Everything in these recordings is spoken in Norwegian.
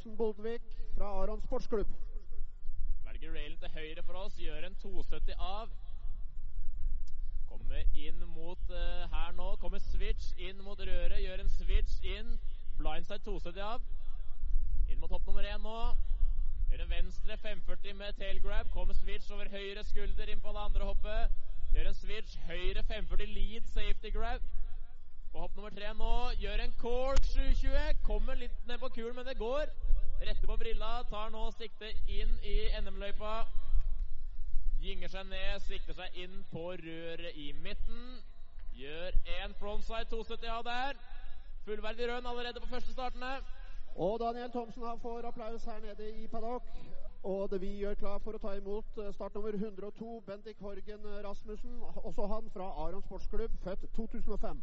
Thomsen Boldvik fra Aron sportsklubb. Velger railen til høyre for oss, gjør en 270 av. Kommer inn mot uh, her nå. Kommer switch inn mot røret, gjør en switch inn. Blindside 270 av. Inn mot hopp nummer én nå. Gjør en venstre 540 med tailgrab. Kommer switch over høyre skulder inn på det andre hoppet. Gjør en switch høyre 540 lead safety grab. På hopp nummer tre nå. Gjør en cork 720. Kommer litt ned på kulen, men det går. Retter på brilla. Tar nå sikte inn i NM-løypa. Gynger seg ned, sikter seg inn på røret i midten. Gjør en frontside 270 av der. Fullverdig rønn allerede på første startene. Og Daniel Thomsen får applaus her nede i paddock. Og vi gjør klar for å ta imot eh, startnummer 102, Bendik Horgen Rasmussen. Også han fra Aron sportsklubb, født 2005.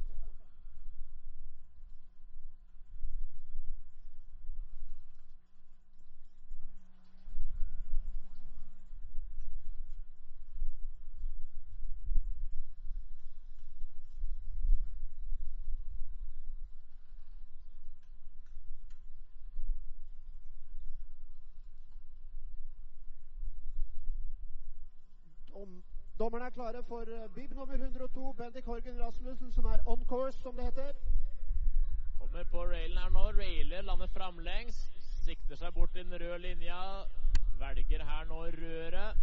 dommerne er klare for eh, bib nummer 102, Bendik Horgen Rasmussen, som er on course, som det heter. Kommer på railen her nå. Railer, lander framlengs. Sikter seg bort til den røde linja. Velger her nå røret.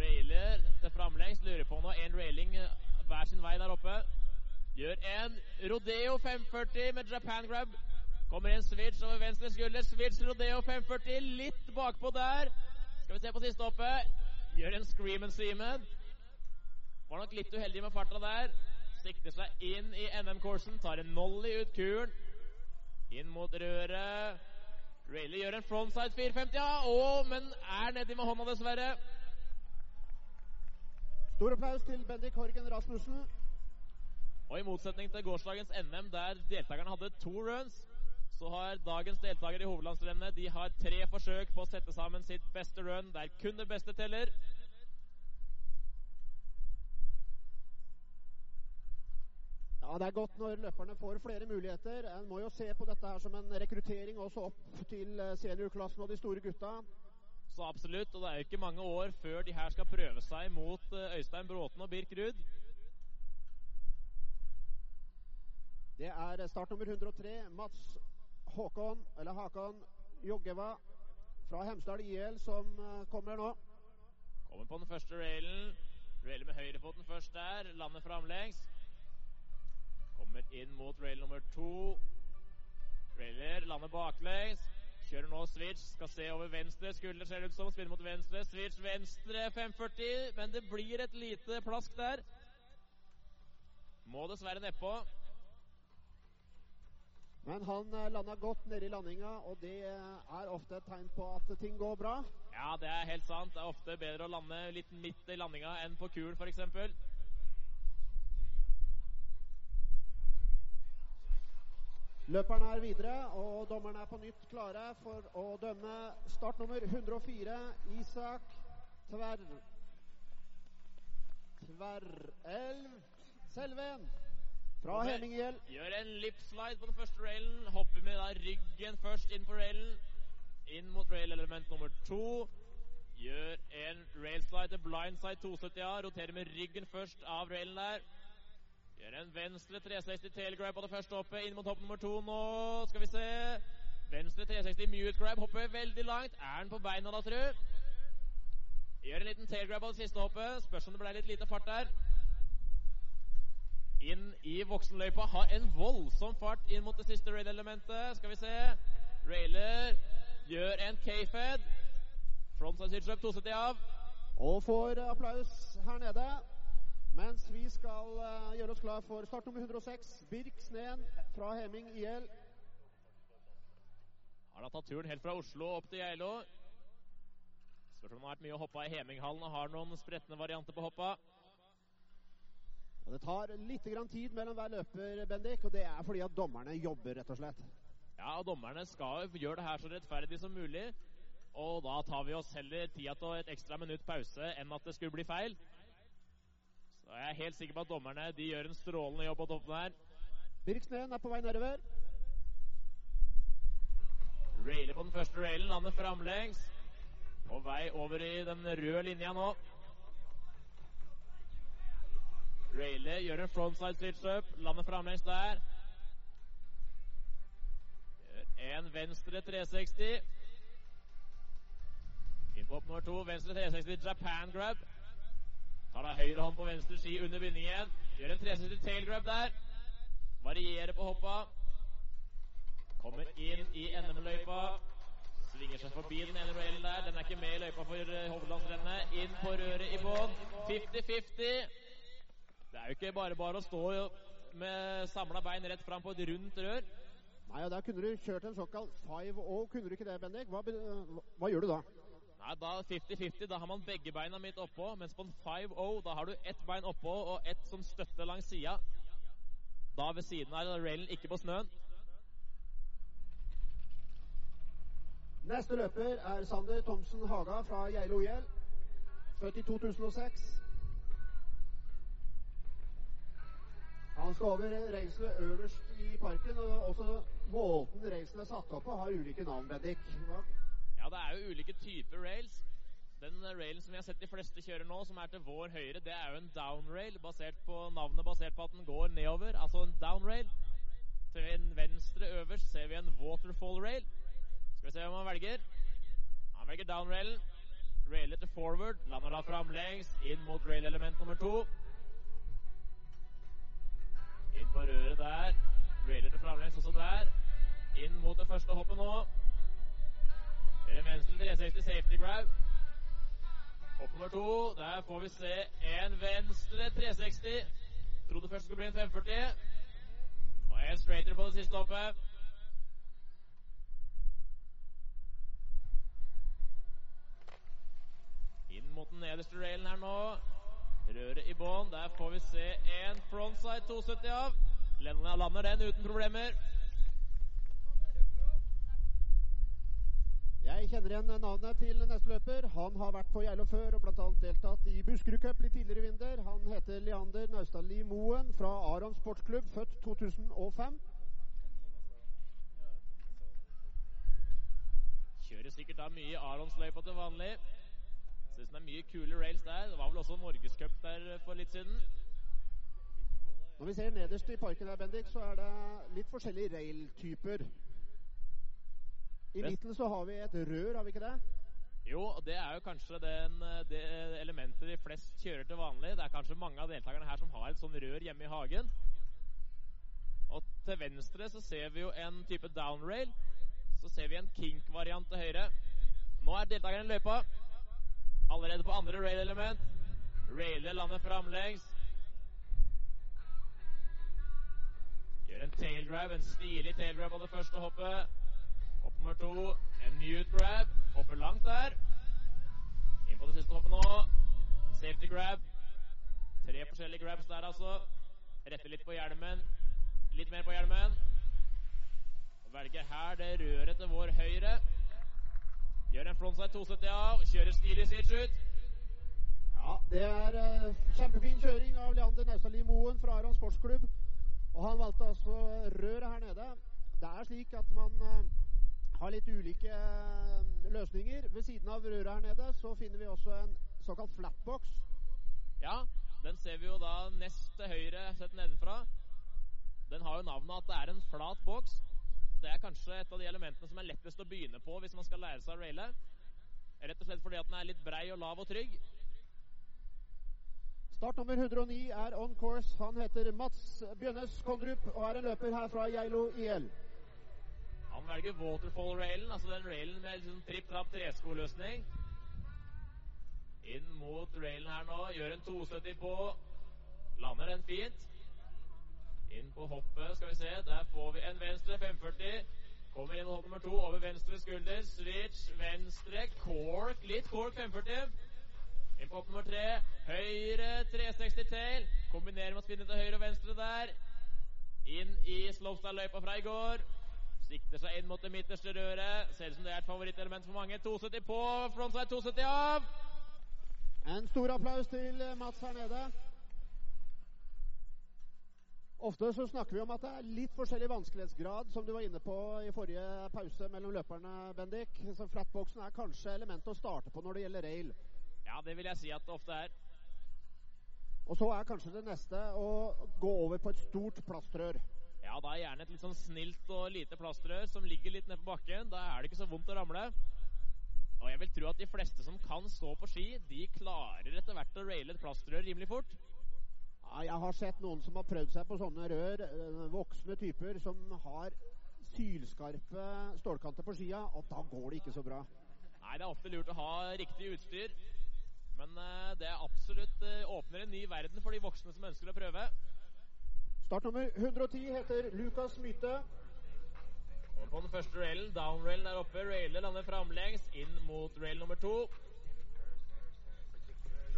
Railer til framlengs. Lurer på nå en railing eh, hver sin vei der oppe. Gjør en Rodeo 540 med Japan grab. Kommer en switch over venstre skulder. Switch Rodeo 540 litt bakpå der. Skal vi se på siste hoppet. Gjør en scream and seaman. Var nok litt uheldig med farta der. Sikter seg inn i NM-coursen. Tar en nolly ut kuren. Inn mot røret. Rayleigh gjør en frontside 450, ja. Å, men er nedi med hånda, dessverre. Stor applaus til Bendik Horgen Rasmussen. Og i motsetning til gårsdagens NM, der deltakerne hadde to runs, så har dagens deltakere i hovedlandsrennet de har tre forsøk på å sette sammen sitt beste run, der kun det beste teller. Ja, Det er godt når løperne får flere muligheter. En må jo se på dette her som en rekruttering også opp til eh, seniorklassen og de store gutta. Så absolutt, og det er jo ikke mange år før de her skal prøve seg mot eh, Øystein Bråten og Birk Ruud. Det er startnummer 103, Mats Håkon, eller Hakan Joggeva fra Hemsedal IL, som eh, kommer nå. Kommer på den første railen. Railer med høyrefoten først der. Lander framlengs. Kommer inn mot rail nummer to. Railer lander baklengs. Kjører nå switch. Skal se over venstre skulder, ser ut som. Spinner mot venstre. Switch venstre 540, men det blir et lite plask der. Må dessverre nedpå. Men han eh, landa godt nedi i landinga, og det er ofte et tegn på at ting går bra. Ja, det er helt sant. Det er ofte bedre å lande litt midt i landinga enn på kul, f.eks. Løperne er videre, og dommerne er på nytt klare for å dømme startnummer 104, Isak Tverr... Tverrelv Selven fra Kommer. Gjør en lipslide på den første railen. Hopper med da ryggen først inn på railen. Inn mot rail-element nummer to. Gjør en railslide til blindside 270A. Roterer med ryggen først av railen der. Gjør en venstre 360 tailgrab på det første hoppet. Inn mot hopp nummer to nå. Skal vi se. Venstre 360 mute grab. Hopper veldig langt. Er han på beina da, tru? Gjør en liten tailgrab på det siste hoppet. Spørs om det ble litt lite fart der inn i voksenløypa. Har en voldsom fart inn mot det siste rail-elementet. Skal vi se. Railer gjør en K-fed. Frontside switch up 270 av. Og får applaus her nede. Mens vi skal eh, gjøre oss klar for startnummer 106, Birk Sneen fra Heming IL. Har da tatt turen helt fra Oslo opp til Geilo. Spørs om det har vært mye å hoppe i Heminghallen og har noen spretne varianter på hoppa. Og Det tar litt grann tid mellom hver løper, Bendik, og det er fordi at dommerne jobber, rett og slett. Ja, og dommerne skal gjøre det her så rettferdig som mulig. Og da tar vi oss heller tida til et ekstra minutt pause enn at det skulle bli feil. Så jeg er helt sikker på at dommerne de gjør en strålende jobb på toppen her. Birk Snøen er på vei nedover. Railer på den første railen, lander framlengs. På vei over i den røde linja nå. Railer gjør en frontside switch-up, lander framlengs der. Gjør en venstre 360. Inn på hopp nummer to, venstre 360 Japan grab. Tar da høyre hånd på venstre ski under bindingen. Gjør en 360 tail grab der. Varierer på hoppa. Kommer inn i NM-løypa. Svinger seg forbi den ene railen der. Den er ikke med i løypa for uh, hovedlandsrennet. Inn på røret i bånn. 50-50. Det er jo ikke bare bare å stå med samla bein rett fram på et rundt rør. Nei, og Der kunne du kjørt en såkalt 5-0. Kunne du ikke det, Bendik? Hva, hva gjør du da? Nei, da 50-50. Da har man begge beina midt oppå. Mens på en 5-0 da har du ett bein oppå og ett som støtter langs sida. Da ved siden av railen, ikke på snøen. Neste løper er Sander Thomsen Haga fra Geilo IL. Født i 2006. Han skal over racene øverst i parken, og også måten racene er satt opp på, har ulike navn, Bendik. Ja, det er jo ulike typer rails. Den railen som vi har sett de fleste kjøre nå, som er til vår høyre, det er jo en downrail, basert på navnet basert på at den går nedover. Altså en downrail. Til en venstre øverst ser vi en waterfall rail. Skal vi se hva han velger. Han velger downrailen. Railer til forward. Lander da framlengs inn mot rail-element nummer to. Inn på røret der. Railer til framlengs også der. Inn mot det første hoppet nå. En venstre 360 safety grab. Hopp nummer to. Der får vi se en venstre 360. Trodde først skulle bli en 540. Og en straighter på det siste hoppet. Inn mot den nederste railen her nå. Røret i bånn. Der får vi se en frontside 270 av. Lennon lander den uten problemer. Jeg kjenner igjen navnet til neste løper. Han har vært på Geilo før og bl.a. deltatt i Buskerud Cup litt tidligere i vinter. Han heter Leander Naustadli Moen fra Aron sportsklubb, født 2005. Kjører sikkert da mye Aronsløypa til vanlig. Synes det er mye kule rails der. Det var vel også Norgescup der for litt siden. Når vi ser nederst i parken her, Bendik, så er det litt forskjellige rail-typer. I midten så har vi et rør, har vi ikke det? Jo, det er jo kanskje den, det elementet de flest kjører til vanlig. Det er kanskje mange av deltakerne her som har et sånn rør hjemme i hagen. Og til venstre så ser vi jo en type downrail. Så ser vi en kink-variant til høyre. Nå er deltakerne i løypa. Allerede på andre rail-element. Railer lander framlengs. Gjør en tail grab, en stilig tail grab på det første hoppet. Nummer to, mute grab. Hopper langt der. Inn på det siste hoppet nå. Safety grab. Tre forskjellige grabs der, altså. Retter litt på hjelmen. Litt mer på hjelmen. Velger her det røret til vår høyre. Gjør en frontside 270 av. Kjører stilig switch ut. Ja, Det er eh, kjempefin kjøring av Leander Naustali Moen fra Aron sportsklubb. Og han valgte altså røret her nede. Det er slik at man eh, har litt ulike eh, løsninger. Ved siden av røret her nede så finner vi også en såkalt flatbox. Ja, den ser vi jo da nest til høyre sett nedenfra. Den har jo navnet at det er en flat boks. Det er kanskje et av de elementene som er lettest å begynne på hvis man skal lære seg å raile. Rett og slett fordi at den er litt brei og lav og trygg. Start nummer 109 er on course. Han heter Mats Bjønnes Kondrup og er en løper her fra Geilo IL. Han velger waterfall-railen, altså den railen med liksom tripp-trapp treskoløsning. Inn mot railen her nå, gjør en 270 på. Lander den fint. Inn på hoppet, skal vi se. Der får vi en venstre 540. Kommer inn hopp nummer to over venstre skulder. Switch, venstre, cork. Litt cork 540. Inn på hopp nummer tre. Høyre 360 tail. Kombinerer med å spinne til høyre og venstre der. Inn i slopestyle-løypa fra i går. Sikter seg inn mot det midterste røret. Ser ut som det er et favorittelement for mange. 270 på, frontside 270 av. En stor applaus til eh, Mats her nede. Ofte så snakker vi om at det er litt forskjellig vanskelighetsgrad, som du var inne på i forrige pause mellom løperne, Bendik. Så flatboxen er kanskje elementet å starte på når det gjelder rail. Ja, det vil jeg si at det ofte er. Og så er kanskje det neste å gå over på et stort plastrør. Ja, da er gjerne et litt sånn snilt og lite plastrør som ligger litt nede på bakken. Da er det ikke så vondt å ramle. Og jeg vil tro at de fleste som kan stå på ski, de klarer etter hvert å raile et plastrør rimelig fort. Ja, jeg har sett noen som har prøvd seg på sånne rør, øh, voksne typer som har sylskarpe stålkanter på skia, og da går det ikke så bra. Nei, det er ofte lurt å ha riktig utstyr. Men uh, det er absolutt uh, åpner en ny verden for de voksne som ønsker å prøve. Startnummer 110 heter Lukas Mythe. Og på den første railen, down-railen der oppe, railer lander framlengs inn mot rail nummer to.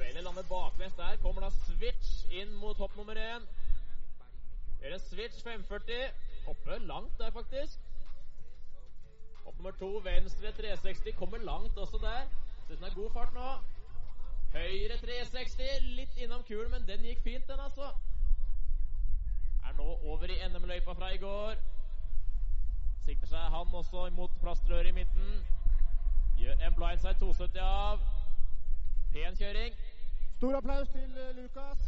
Railer lander baklengs der. Kommer da switch inn mot hopp nummer én. Gjør en switch 540. Oppe langt der, faktisk. Hopp nummer to, venstre 360. Kommer langt også der. Så det er god fart nå. Høyre 360. Litt innom kulen, men den gikk fint, den, altså. Er nå over i NM-løypa fra i går. Sikter seg han også mot plastrøret i midten. Gjør en blindside 270 av. Pen kjøring. Stor applaus til uh, Lukas.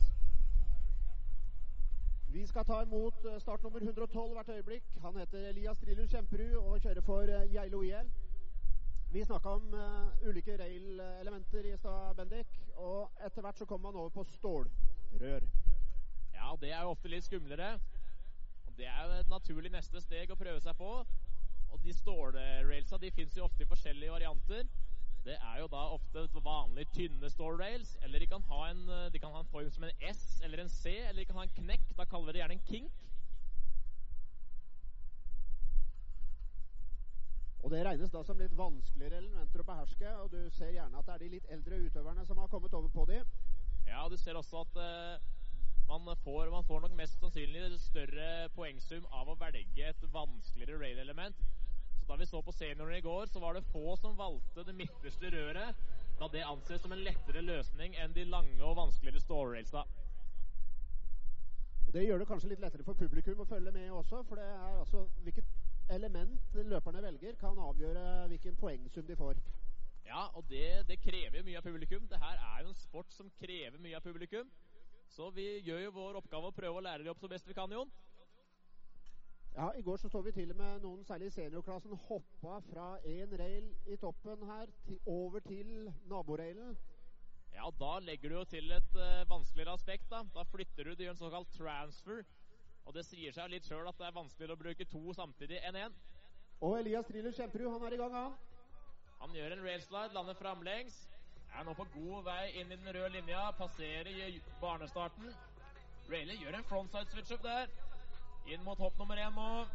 Vi skal ta imot uh, startnummer 112 hvert øyeblikk. Han heter Elias Trilus Kjemperud og kjører for uh, Geilo IL. Vi snakka om ulike rail-elementer i stad, Bendik. Og etter hvert så kommer han over på stålrør. Ja, det er jo ofte litt skumlere. Og Det er jo et naturlig neste steg å prøve seg på. Og de stålrailsa de fins jo ofte i forskjellige varianter. Det er jo da ofte vanlig tynne stålrails, eller de kan, ha en, de kan ha en form som en S eller en C, eller de kan ha en knekk. Da kaller vi det gjerne en kink. Og Det regnes da som litt vanskeligere elementer å beherske, og du ser gjerne at det er de litt eldre utøverne som har kommet over på de. Ja, du ser også at uh, man, får, man får nok mest sannsynlig større poengsum av å velge et vanskeligere rail-element. Så Da vi så på seniorene i går, så var det få som valgte det midterste røret, da det anses som en lettere løsning enn de lange og vanskeligere stålrailsa. Det gjør det kanskje litt lettere for publikum å følge med også, for det er altså hvilket element løperne velger, kan avgjøre hvilken poengsum de får. Ja, og det, det krever mye av publikum. Det her er jo en sport som krever mye av publikum. Så vi gjør jo vår oppgave å prøve å lære dem opp så best vi kan, Jon. Ja, I går så, så vi til og med noen, særlig i seniorklassen, hoppa fra én rail i toppen her til, over til naborailen. Ja, da legger du jo til et uh, vanskeligere aspekt. Da Da flytter du, du gjør en såkalt transfer. Og det sier seg litt sjøl at det er vanskeligere å bruke to samtidig enn én. Og Elias Triller Kjemperud, han er i gang, han. Han gjør en railslide, lander framlengs. Er nå på god vei inn i den røde linja. Passerer barnestarten. Rayleigh gjør en frontside switch-up der. Inn mot hopp nummer én nå.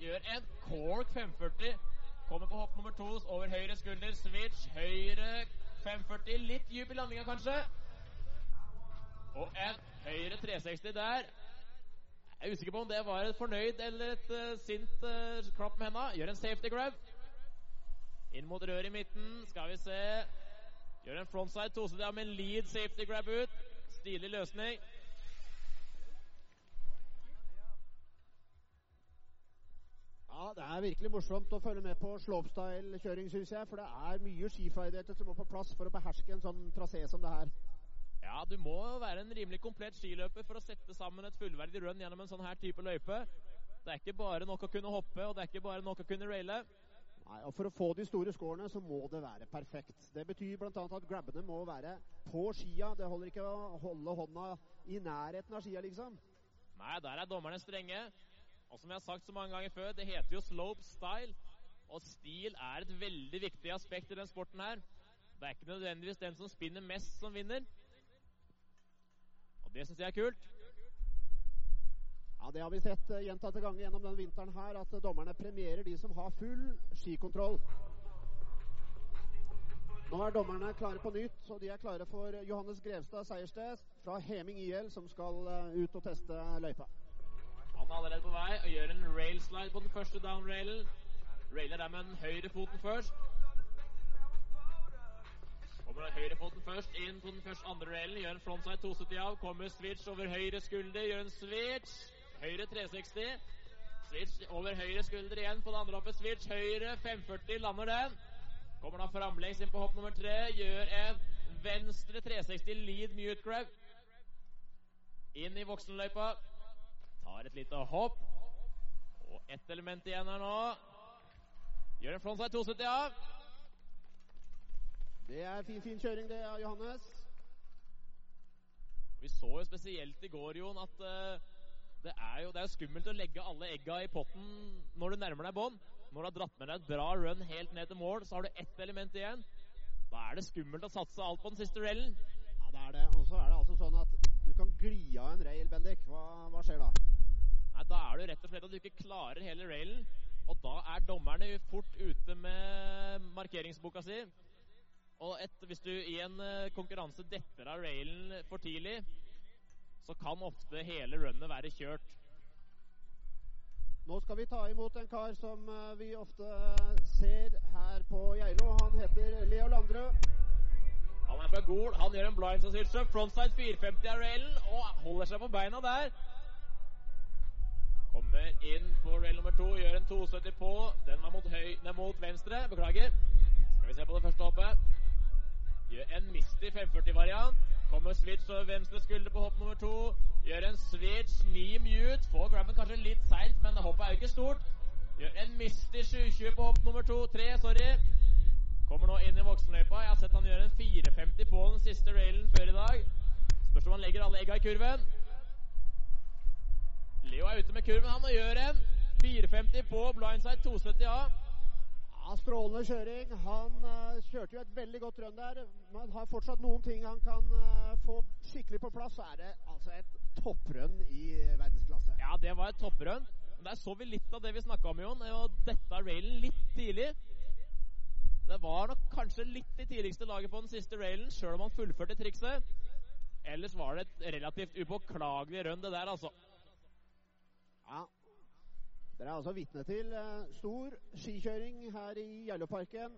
Gjør en cork 540. Kommer på hopp nummer to over høyre skulder. Switch høyre 540. Litt dyp i landinga, kanskje. Og en høyre 360 der. Jeg er usikker på om det var et fornøyd eller et uh, sint uh, klapp med henda. Gjør en safety grab. Inn mot røret i midten. Skal vi se. Gjør en frontside tosida med en lead safety grab ut. Stilig løsning. Ja, Det er virkelig morsomt å følge med på slopestyle-kjøring, syns jeg. For det er mye skiferdigheter som må på plass for å beherske en sånn trasé som det her. Ja, du må være en rimelig komplett skiløper for å sette sammen et fullverdig run gjennom en sånn her type løype. Det er ikke bare nok å kunne hoppe, og det er ikke bare nok å kunne raile. Nei, og For å få de store scorene så må det være perfekt. Det betyr bl.a. at grabbene må være på skia. Det holder ikke å holde hånda i nærheten av skia, liksom. Nei, der er dommerne strenge. Og som jeg har sagt så mange ganger før, det heter jo slope style. Og stil er et veldig viktig aspekt i den sporten her. Det er ikke nødvendigvis den som spinner mest, som vinner. Og det syns jeg er kult. Ja, Det har vi sett uh, gjentatte ganger gjennom denne vinteren her, at uh, dommerne premierer de som har full skikontroll. Nå er dommerne klare på nytt, og de er klare for Johannes Grevstad Seiersted fra Heming IL, som skal uh, ut og teste løypa. Han er allerede på vei og gjør en railslide på den første downrailen. Railer der med den høyre foten først. Kommer den Høyrefoten først inn på den første andre railen. Gjør en frontside 270 av. Kommer switch over høyre skulder. Gjør en switch. Høyre 360. Switch over høyre skulder igjen på det andre hoppet. Switch høyre 540. Lander den. Kommer da framlengs inn på hopp nummer tre. Gjør en venstre 360 lead mute grab. Inn i voksenløypa. Tar et lite hopp. Og ett element igjen her nå. Gjør en frontside 270 av. Det er fin, fin kjøring, det av Johannes. Vi så jo spesielt i går, Jon, at uh, det, er jo, det er skummelt å legge alle egga i potten når du nærmer deg bånn. Når du har dratt med deg et bra run helt ned til mål, så har du ett element igjen. Da er det skummelt å satse alt på den siste railen. Ja, det er det. Og så er det altså sånn at du kan gli av en rail, Bendik. Hva, hva skjer da? Nei, Da er det rett og slett at du ikke klarer hele railen. Og da er dommerne fort ute med markeringsboka si. Og et, hvis du i en uh, konkurranse detter av railen for tidlig, så kan ofte hele runnet være kjørt. Nå skal vi ta imot en kar som uh, vi ofte uh, ser her på Geilo. Han heter Leo Landrød. Han er fra Gol. Han gjør en blind som up. Frontside 450 av railen og holder seg på beina der. Kommer inn på rail nummer to, gjør en 270 på. Den var mot, høy, nei, mot venstre. Beklager. Skal vi se på det første hoppet. Gjør en Misty 540-variant. Kommer switch over venstre skulder på hopp nummer to. Gjør en switch, knee mute. Får grabben kanskje litt seint, men hoppet er jo ikke stort. Gjør en Misty 720 på hopp nummer to. Tre, sorry. Kommer nå inn i voksenløypa. Jeg har sett han gjøre en 450 på den siste railen før i dag. Spørs om han legger alle egga i kurven. Leo er ute med kurven, han, og gjør en 450 på blindside 270A. Ja, Strålende kjøring. Han uh, kjørte jo et veldig godt rønn der. Men har fortsatt noen ting han kan uh, få skikkelig på plass. Så er det altså et topprønn i verdensklasse. Ja, det var et topprønn. Men der så vi litt av det vi snakka om, Jon. Og dette railen litt tidlig. Det var nok kanskje litt i tidligste laget på den siste railen, sjøl om han fullførte trikset. Ellers var det et relativt upåklagelig rønn, det der, altså. Ja. Dere er altså vitne til uh, stor skikjøring her i Gjelloparken.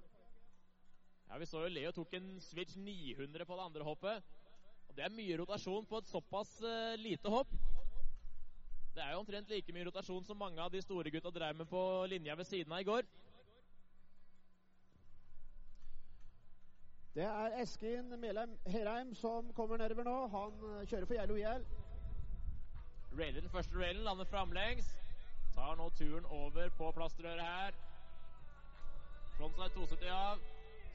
Ja, Vi så jo Leo tok en switch 900 på det andre hoppet. Og Det er mye rotasjon på et såpass uh, lite hopp. Det er jo omtrent like mye rotasjon som mange av de store gutta drev med på linja ved siden av i går. Det er Eskin Melheim Herheim som kommer nedover nå. Han uh, kjører for Geilo IL. Railer den første railen, lander framlengs. Tar nå turen over på plastrøret her. Frontside 270 av.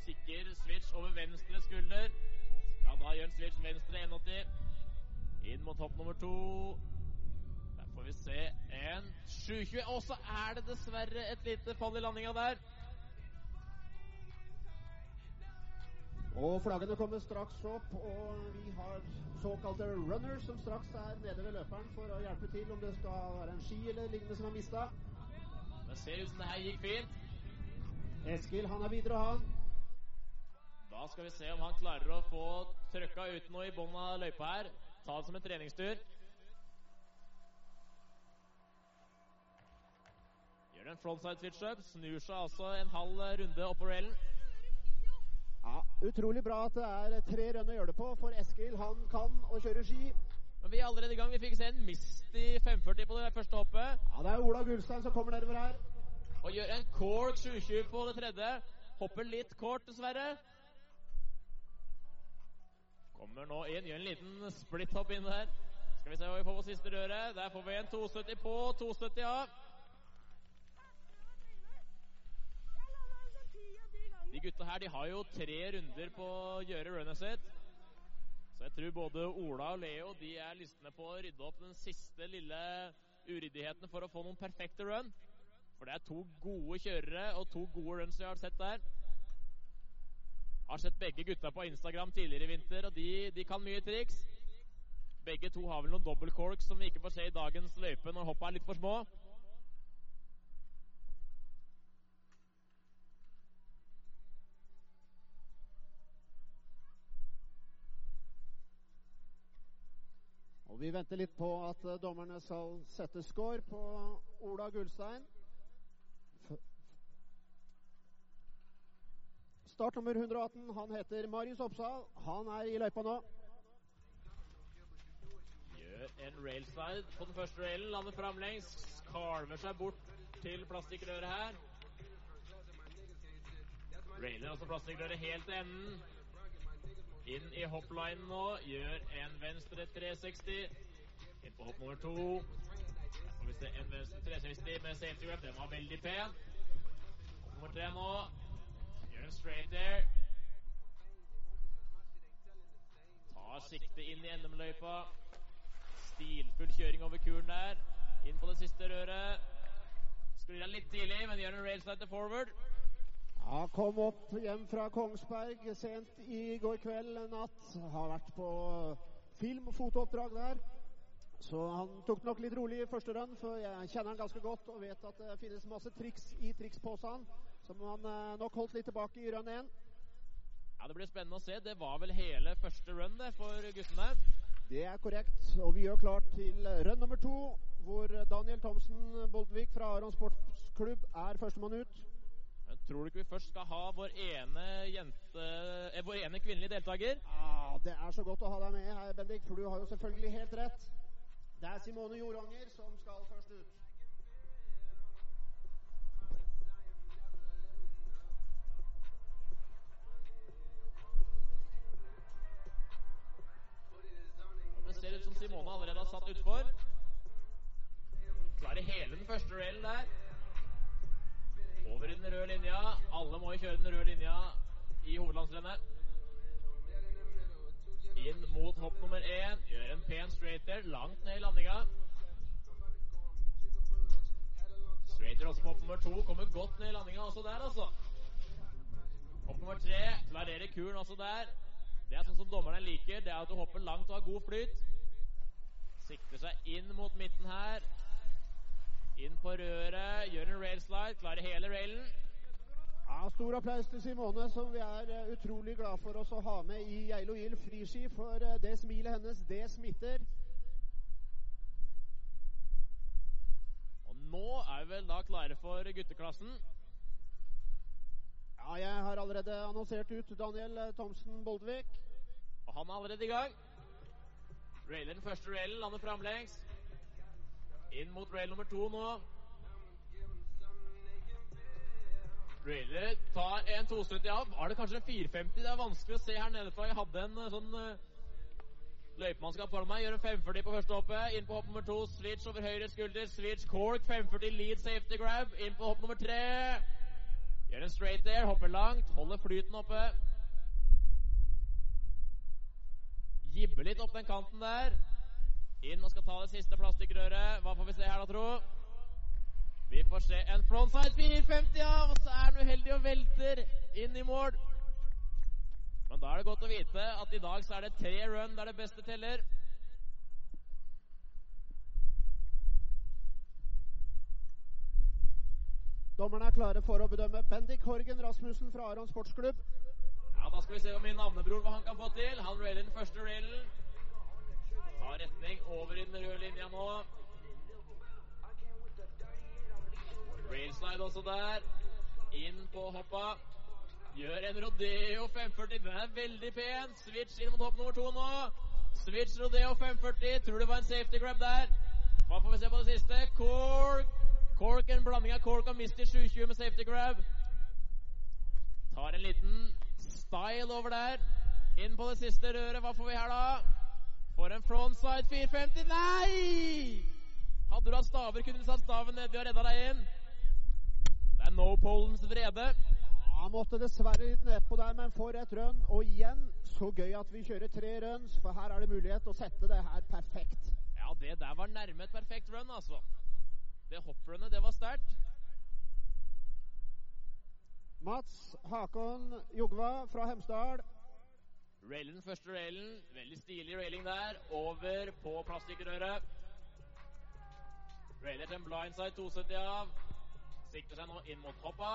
Kikker switch over venstre skulder. Ja, da gjør en switch venstre 180. Inn mot hopp nummer to. Der får vi se en 720. Og så er det dessverre et lite fall i landinga der. Og flaggene kommer straks opp, og vi har såkalte runners som straks er nede ved løperen for å hjelpe til om det skal være en ski eller lignende som er mista. Det ser ut som det her gikk fint. Eskil han er videre, han. Da skal vi se om han klarer å få trøkka ut noe i bånn av løypa her. Ta det som en treningstur. Gjør en frontside switch up. Snur seg altså en halv runde oppover railen. Ja, Utrolig bra at det er tre rønn å gjøre det på, for Eskil han kan å kjøre ski. Men vi er allerede i gang. Vi fikk se en Misty 540 på det første hoppet. Ja, Det er Ola Gullstein som kommer nedover her. Og gjør en cork 720 på det tredje. Hopper litt kort, dessverre. Kommer nå inn, gjør en liten splitthopp inn der. Skal vi se hva vi får på siste røret. Der får vi en 270 på, 270 av. De gutta her de har jo tre runder på å gjøre runnet sitt. Så jeg tror både Ola og Leo de er lystne på å rydde opp den siste lille uryddigheten for å få noen perfekte run. For det er to gode kjørere og to gode runs vi har sett der. Har sett begge gutta på Instagram tidligere i vinter, og de, de kan mye triks. Begge to har vel noen dobbeltcorks som vi ikke får se i dagens løype når hoppa er litt for små. Og Vi venter litt på at uh, dommerne skal sette score på Ola Gullstein. Startnummer Start nummer 118. Han heter Marius Oppsal. Han er i løypa nå. Gjør en railsverd på den første railen. Lander framlengs. Kalver seg bort til plastikkrøret her. Railer altså plastikkrøret helt til enden. Inn i hopplinen nå. Gjør en venstre 360. Inn på hopp nummer to. Og hvis det er en venstre 360 med safety grab. Den var veldig pen. Hopp nummer tre nå. Gjør en straight there. Tar sikte inn i NM-løypa. Stilfull kjøring over kuren der. Inn på det siste røret. Sklir av litt tidlig, men gjør en railslide til forward. Ja, kom opp hjem fra Kongsberg sent i går kveld natt. Har vært på film- og fotooppdrag der. Så han tok nok litt rolig i første run, for jeg kjenner han ganske godt og vet at det finnes masse triks i triksposen som han eh, nok holdt litt tilbake i run 1. Ja, Det blir spennende å se. Det var vel hele første run det for guttene. Det er korrekt, og vi gjør klart til run nummer to, hvor Daniel Thomsen Boltvik fra Aron Sportsklubb er førstemann ut. Tror du ikke vi først skal ha vår ene jente eh, Vår ene kvinnelige deltaker? Ja, Det er så godt å ha deg med her, Bendik, for du har jo selvfølgelig helt rett. Det er Simone Joranger som skal først ut. Det ser ut som Simone allerede har satt utfor. Klarer hele den første railen der. Over i den røde linja. Alle må jo kjøre den røde linja i hovedlandsrennet. Inn mot hopp nummer én. Gjør en pen straighter langt ned i landinga. Straighter også på hopp nummer to. Kommer godt ned i landinga også der, altså. Hopp nummer tre. Klarerer kuren også der. Det er sånn som dommerne liker. Det er at du hopper langt og har god flyt. Sikter seg inn mot midten her. Inn på røret. Gjør en railslide. Klarer hele railen. Ja, Stor applaus til Simone, som vi er eh, utrolig glad for oss å ha med i Geilo Gild friski. For eh, det smilet hennes, det smitter. Og nå er vi vel da klare for gutteklassen. Ja, jeg har allerede annonsert ut Daniel eh, Thomsen Boldvik. Og han er allerede i gang. Railer den første railen, lander framlengs. Inn mot rail nummer to nå. Railer tar en 270 av. Var det kanskje en 450? Det er vanskelig å se her nede fra. Jeg hadde en eh, sånn uh, løypemannskap foran meg. Gjør en 540 på første hoppet. Inn på hopp nummer to. Switch over høyre skulder. Switch cork. 540 lead safety grab. Inn på hopp nummer tre. Gjør en straight there. Hopper langt. Holder flyten oppe. Gibber litt opp den kanten der. Inn og skal ta det siste plastikkrøret. Hva får vi se her, da, tro? Vi får se en frontside 450 av, og så er han uheldig og velter inn i mål. Men da er det godt å vite at i dag så er det tre run der det beste teller. Dommerne er klare for å bedømme Bendik Horgen Rasmussen fra Aron Sportsklubb. Ja, Da skal vi se om min navnebror hva han kan få til. Han railer den første railen. Retning over i den røde linja nå. Railslide også der. Inn på hoppa. Gjør en Rodeo 540. Den er veldig pen. Switch inn mot hopp nummer to nå. Switch Rodeo 540. Tror det var en safety grab der. Hva får vi se på det siste? Cork. Cork, En blanding av Cork og Misty 720 med safety grab. Tar en liten style over der. Inn på det siste røret. Hva får vi her, da? For en frontside 450. Nei! Hadde du hatt staver, kunne du satt staven nedi og redda deg inn. Det er no polens vrede. Han måtte dessverre litt nedpå der, men for et rønn. Og igjen, så gøy at vi kjører tre runs, for her er det mulighet å sette det her perfekt. Ja, det der var nærme et perfekt run, altså. Det hopprunnet, det var sterkt. Mats Hakon Jogva fra Hemsedal. Railen første railen. Veldig stilig railing der. Over på plastikkrøret. Railer til en blindside 270 av. Sikter seg nå inn mot hoppa.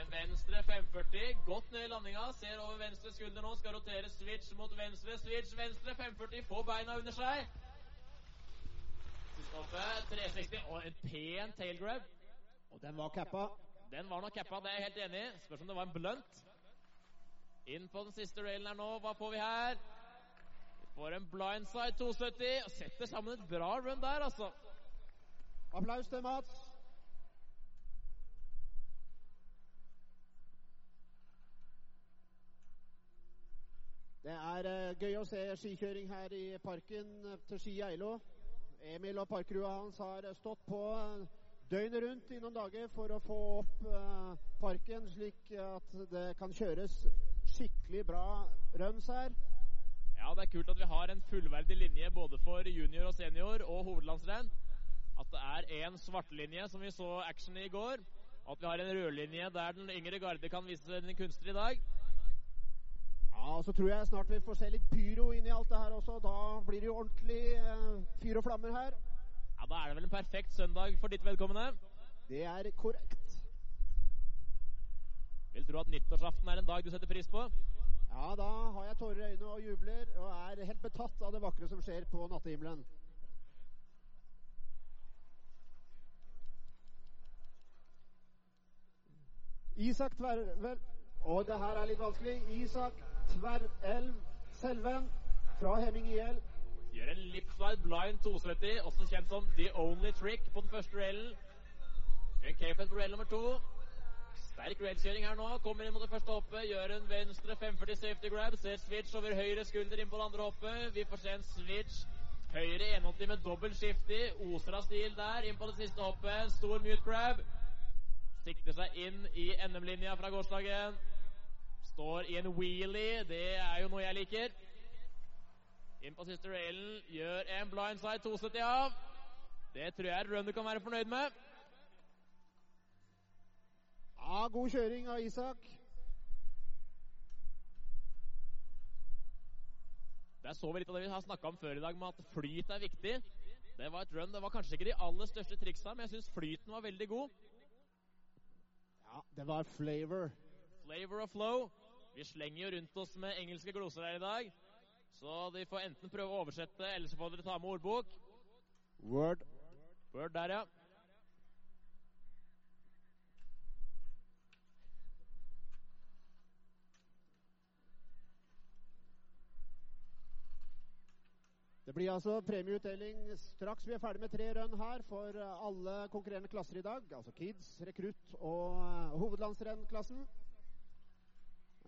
En venstre 540. Godt ned i landinga. Ser over venstre skulder nå. Skal rotere switch mot venstre. Switch venstre 540. Få beina under seg. Siste hoppet 360. Og en pen tailgrab. Og den var cappa. Den var nok cappa, det er jeg helt enig i. Spørs om det var en blunt. Inn på den siste railen her nå. Hva får vi her? Vi får en blindside 270. Og setter sammen et bra run der, altså. Applaus til Mats. Det er uh, gøy å se skikjøring her i parken eh, til Ski Eilo. Emil og parkrua hans har stått på eh, døgnet rundt i noen dager for å få opp uh, parken, slik at det kan kjøres skikkelig bra runs her. Ja, det er kult at vi har en fullverdig linje både for junior og senior og hovedlandsrenn. At det er én svartlinje, som vi så action i går. At vi har en rødlinje der den yngre garde kan vise sine kunster i dag. Ja, Så tror jeg snart vi får se litt pyro inn i alt det her også. Da blir det jo ordentlig eh, fyr og flammer her. Ja, Da er det vel en perfekt søndag for ditt vedkommende. Det er korrekt. Vil tro at nyttårsaften er en dag du setter pris på. Ja, da har jeg tårer i øynene og jubler og er helt betatt av det vakre som skjer på nattehimmelen. Isak Tvervel Og det her er litt vanskelig. Isak Tverrelv Selven fra Hemming IL. Gjør en lipslide blind 270, også kjent som The Only Trick på den første duellen. En K-fed på duell nummer to. Sterk railkjøring her nå. Kommer inn mot det første hoppet. Gjør en venstre 540 safety grab. Ser switch over høyre skulder inn på det andre hoppet. Vi får se en switch høyre 180 med dobbel skift Oser av stil der. Inn på det siste hoppet. En Stor mute grab. Sikter seg inn i NM-linja fra gårsdagen. Står i en wheelie. Det er jo noe jeg liker. Inn på siste railen. Gjør en blindside 270 av. Det tror jeg er run du kan være fornøyd med. Ja, god kjøring av Isak. Der så vi litt av det vi har snakka om før i dag, med at flyt er viktig. Det var et run. Det var kanskje ikke de aller største triksa, men jeg syns flyten var veldig god. Ja, det var flavor. Flavor of flow. Vi slenger jo rundt oss med engelske gloser her i dag. Så de får enten prøve å oversette, eller så får dere ta med ordbok. Word. Word der, ja. Det blir altså premieutdeling straks vi er ferdig med tre rønn her for eh, alle konkurrerende klasser i dag. Altså Kids, rekrutt og uh, hovedlandsrennklassen.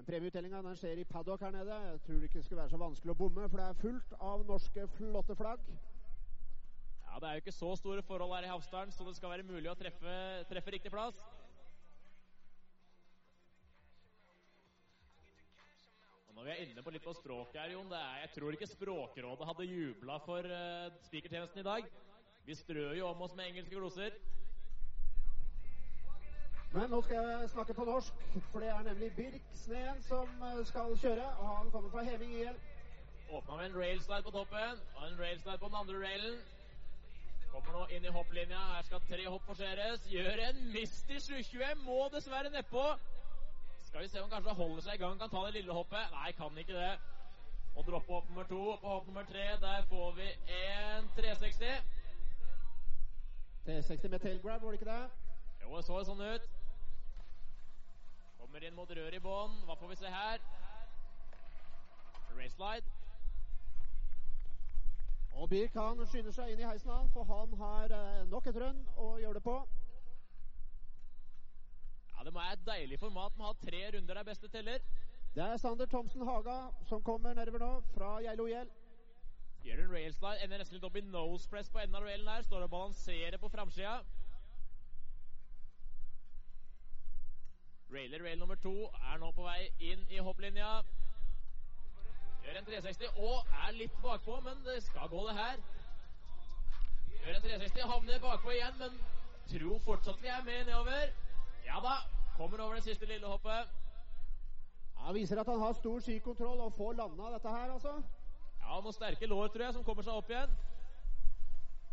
Premieutdelinga skjer i paddock her nede. Jeg tror det ikke skulle være så vanskelig å bomme, for det er fullt av norske flotte flagg. Ja, Det er jo ikke så store forhold her i Havsdalen, så det skal være mulig å treffe, treffe riktig plass. Vi er inne på litt på språket her, Jon, det er, jeg tror ikke Språkrådet hadde jubla for uh, spikertjenesten i dag. Vi strør jo om oss med engelske gloser. Men nå skal jeg snakke på norsk, for det er nemlig Birk Sneen som eh, skal kjøre. Og han kommer fra Heming IL. Åpna med en railslide på toppen og en railslide på den andre railen. Kommer nå inn i hopplinja. Her skal tre hopp forseres. Gjør en Misty 720. Må dessverre nedpå. Skal vi se om han kanskje holder seg i gang, kan ta det lille hoppet. Nei, kan ikke det. Og droppe hopp nummer to. På hopp nummer tre der får vi en 360. T60 med tailgrab, var det ikke det? Jo, det så sånn ut. Kommer inn mot røret i bånn. Hva får vi se her? Raceslide. Og Birk han skynder seg inn i heisen, han, for han har eh, nok et rønn å gjøre det på. Ja, Det må være et deilig format med å ha tre runder der beste teller. Det er Sander Thomsen Haga som kommer nedover nå, fra Geilo Gjell. Gjør en railslide, ender nesten litt opp i nose press på enden av railen her. Står og balanserer på framsida. Railer rail nummer to er nå på vei inn i hopplinja. Gjør en 360 og er litt bakpå, men det skal gå, det her. Gjør en 360, havner bakpå igjen, men tror fortsatt vi er med nedover. Ja da, kommer over det siste lille hoppet. Han viser at han har stor skikontroll og får landa dette her, altså. Ja, noen sterke lår, tror jeg, som kommer seg opp igjen.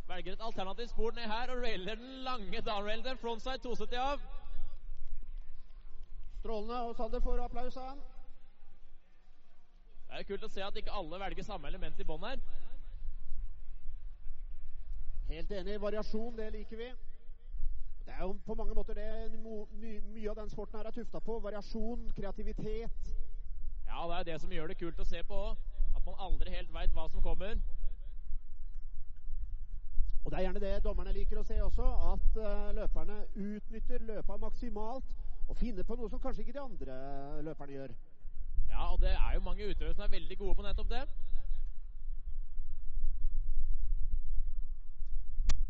Velger et alternativt spor ned her og railer den lange downrailen den en frontside 270 av. Strålende. Og Sander får applaus av han. Det er kult å se at ikke alle velger samme element i bånn her. Helt enig. Variasjon, det liker vi. Det er jo på mange måter det my, mye av den sporten her er tufta på. Variasjon, kreativitet. Ja, det er det som gjør det kult å se på òg. At man aldri helt veit hva som kommer. Og det er gjerne det dommerne liker å se også, at eh, løperne utnytter løpa maksimalt og finner på noe som kanskje ikke de andre løperne gjør. Ja, og det er jo mange utøvere som er veldig gode på nettopp det.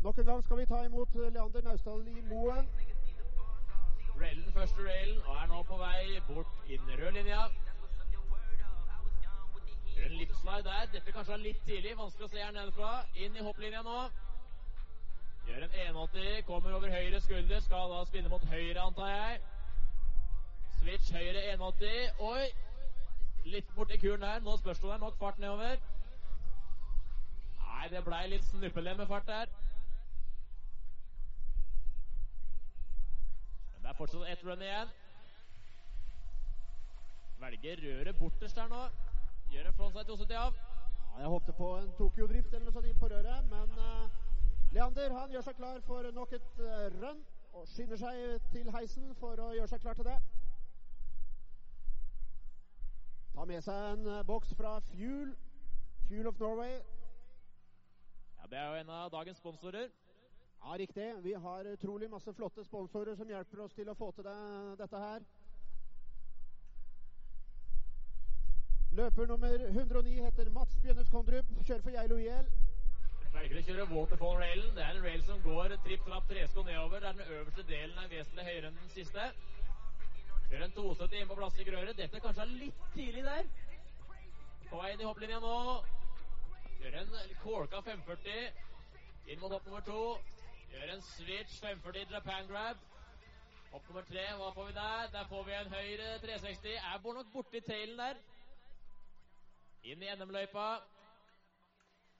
Nok en gang skal vi ta imot Leander Naustdal i Moen. Railen, første railen, og er nå på vei bort inn rød linja. En lipslide der. Dette kanskje er litt tidlig, vanskelig å se her nedenfra. Inn i hopplinja nå. Gjør en 180, kommer over høyre skulder, skal da spinne mot høyre, antar jeg. Switch høyre 180. Oi! Litt borti kuren der. Nå spørs det om det er nok fart nedover. Nei, det blei litt snuppelemmefart der. Det er fortsatt ett run igjen. Velger røret borterst her nå. Gjør en frontside 270 av. Ja, jeg håpte på en Tokyo-drift eller noe sånt inn på røret, men uh, Leander han gjør seg klar for nok et uh, run og skynder seg til heisen for å gjøre seg klar til det. Tar med seg en uh, boks fra Fuel, Fuel of Norway. Ja, Det er jo en av dagens sponsorer. Ja, riktig. Vi har utrolig masse flotte sponsorer som hjelper oss til å få til det, dette her. Løper nummer 109 heter Mats Bjønnes Kondrup. Kjører for Geilo IL. Velger å kjøre waterfall-railen. Det er en rail som går tripp, trapp, tresko nedover. Der den øverste delen er vesentlig høyere enn den siste. Gjør en 270 inn på plastikkrøret. Dette kanskje er litt tidlig der. På vei inn i hopplinja nå. Gjør en corka 540 inn mot hopp nummer to. Gjør en switch 540 Japan grab. Hopp nummer tre, hva får vi der? Der får vi en høyre 360. Er bor nok borti tailen der. Inn i NM-løypa.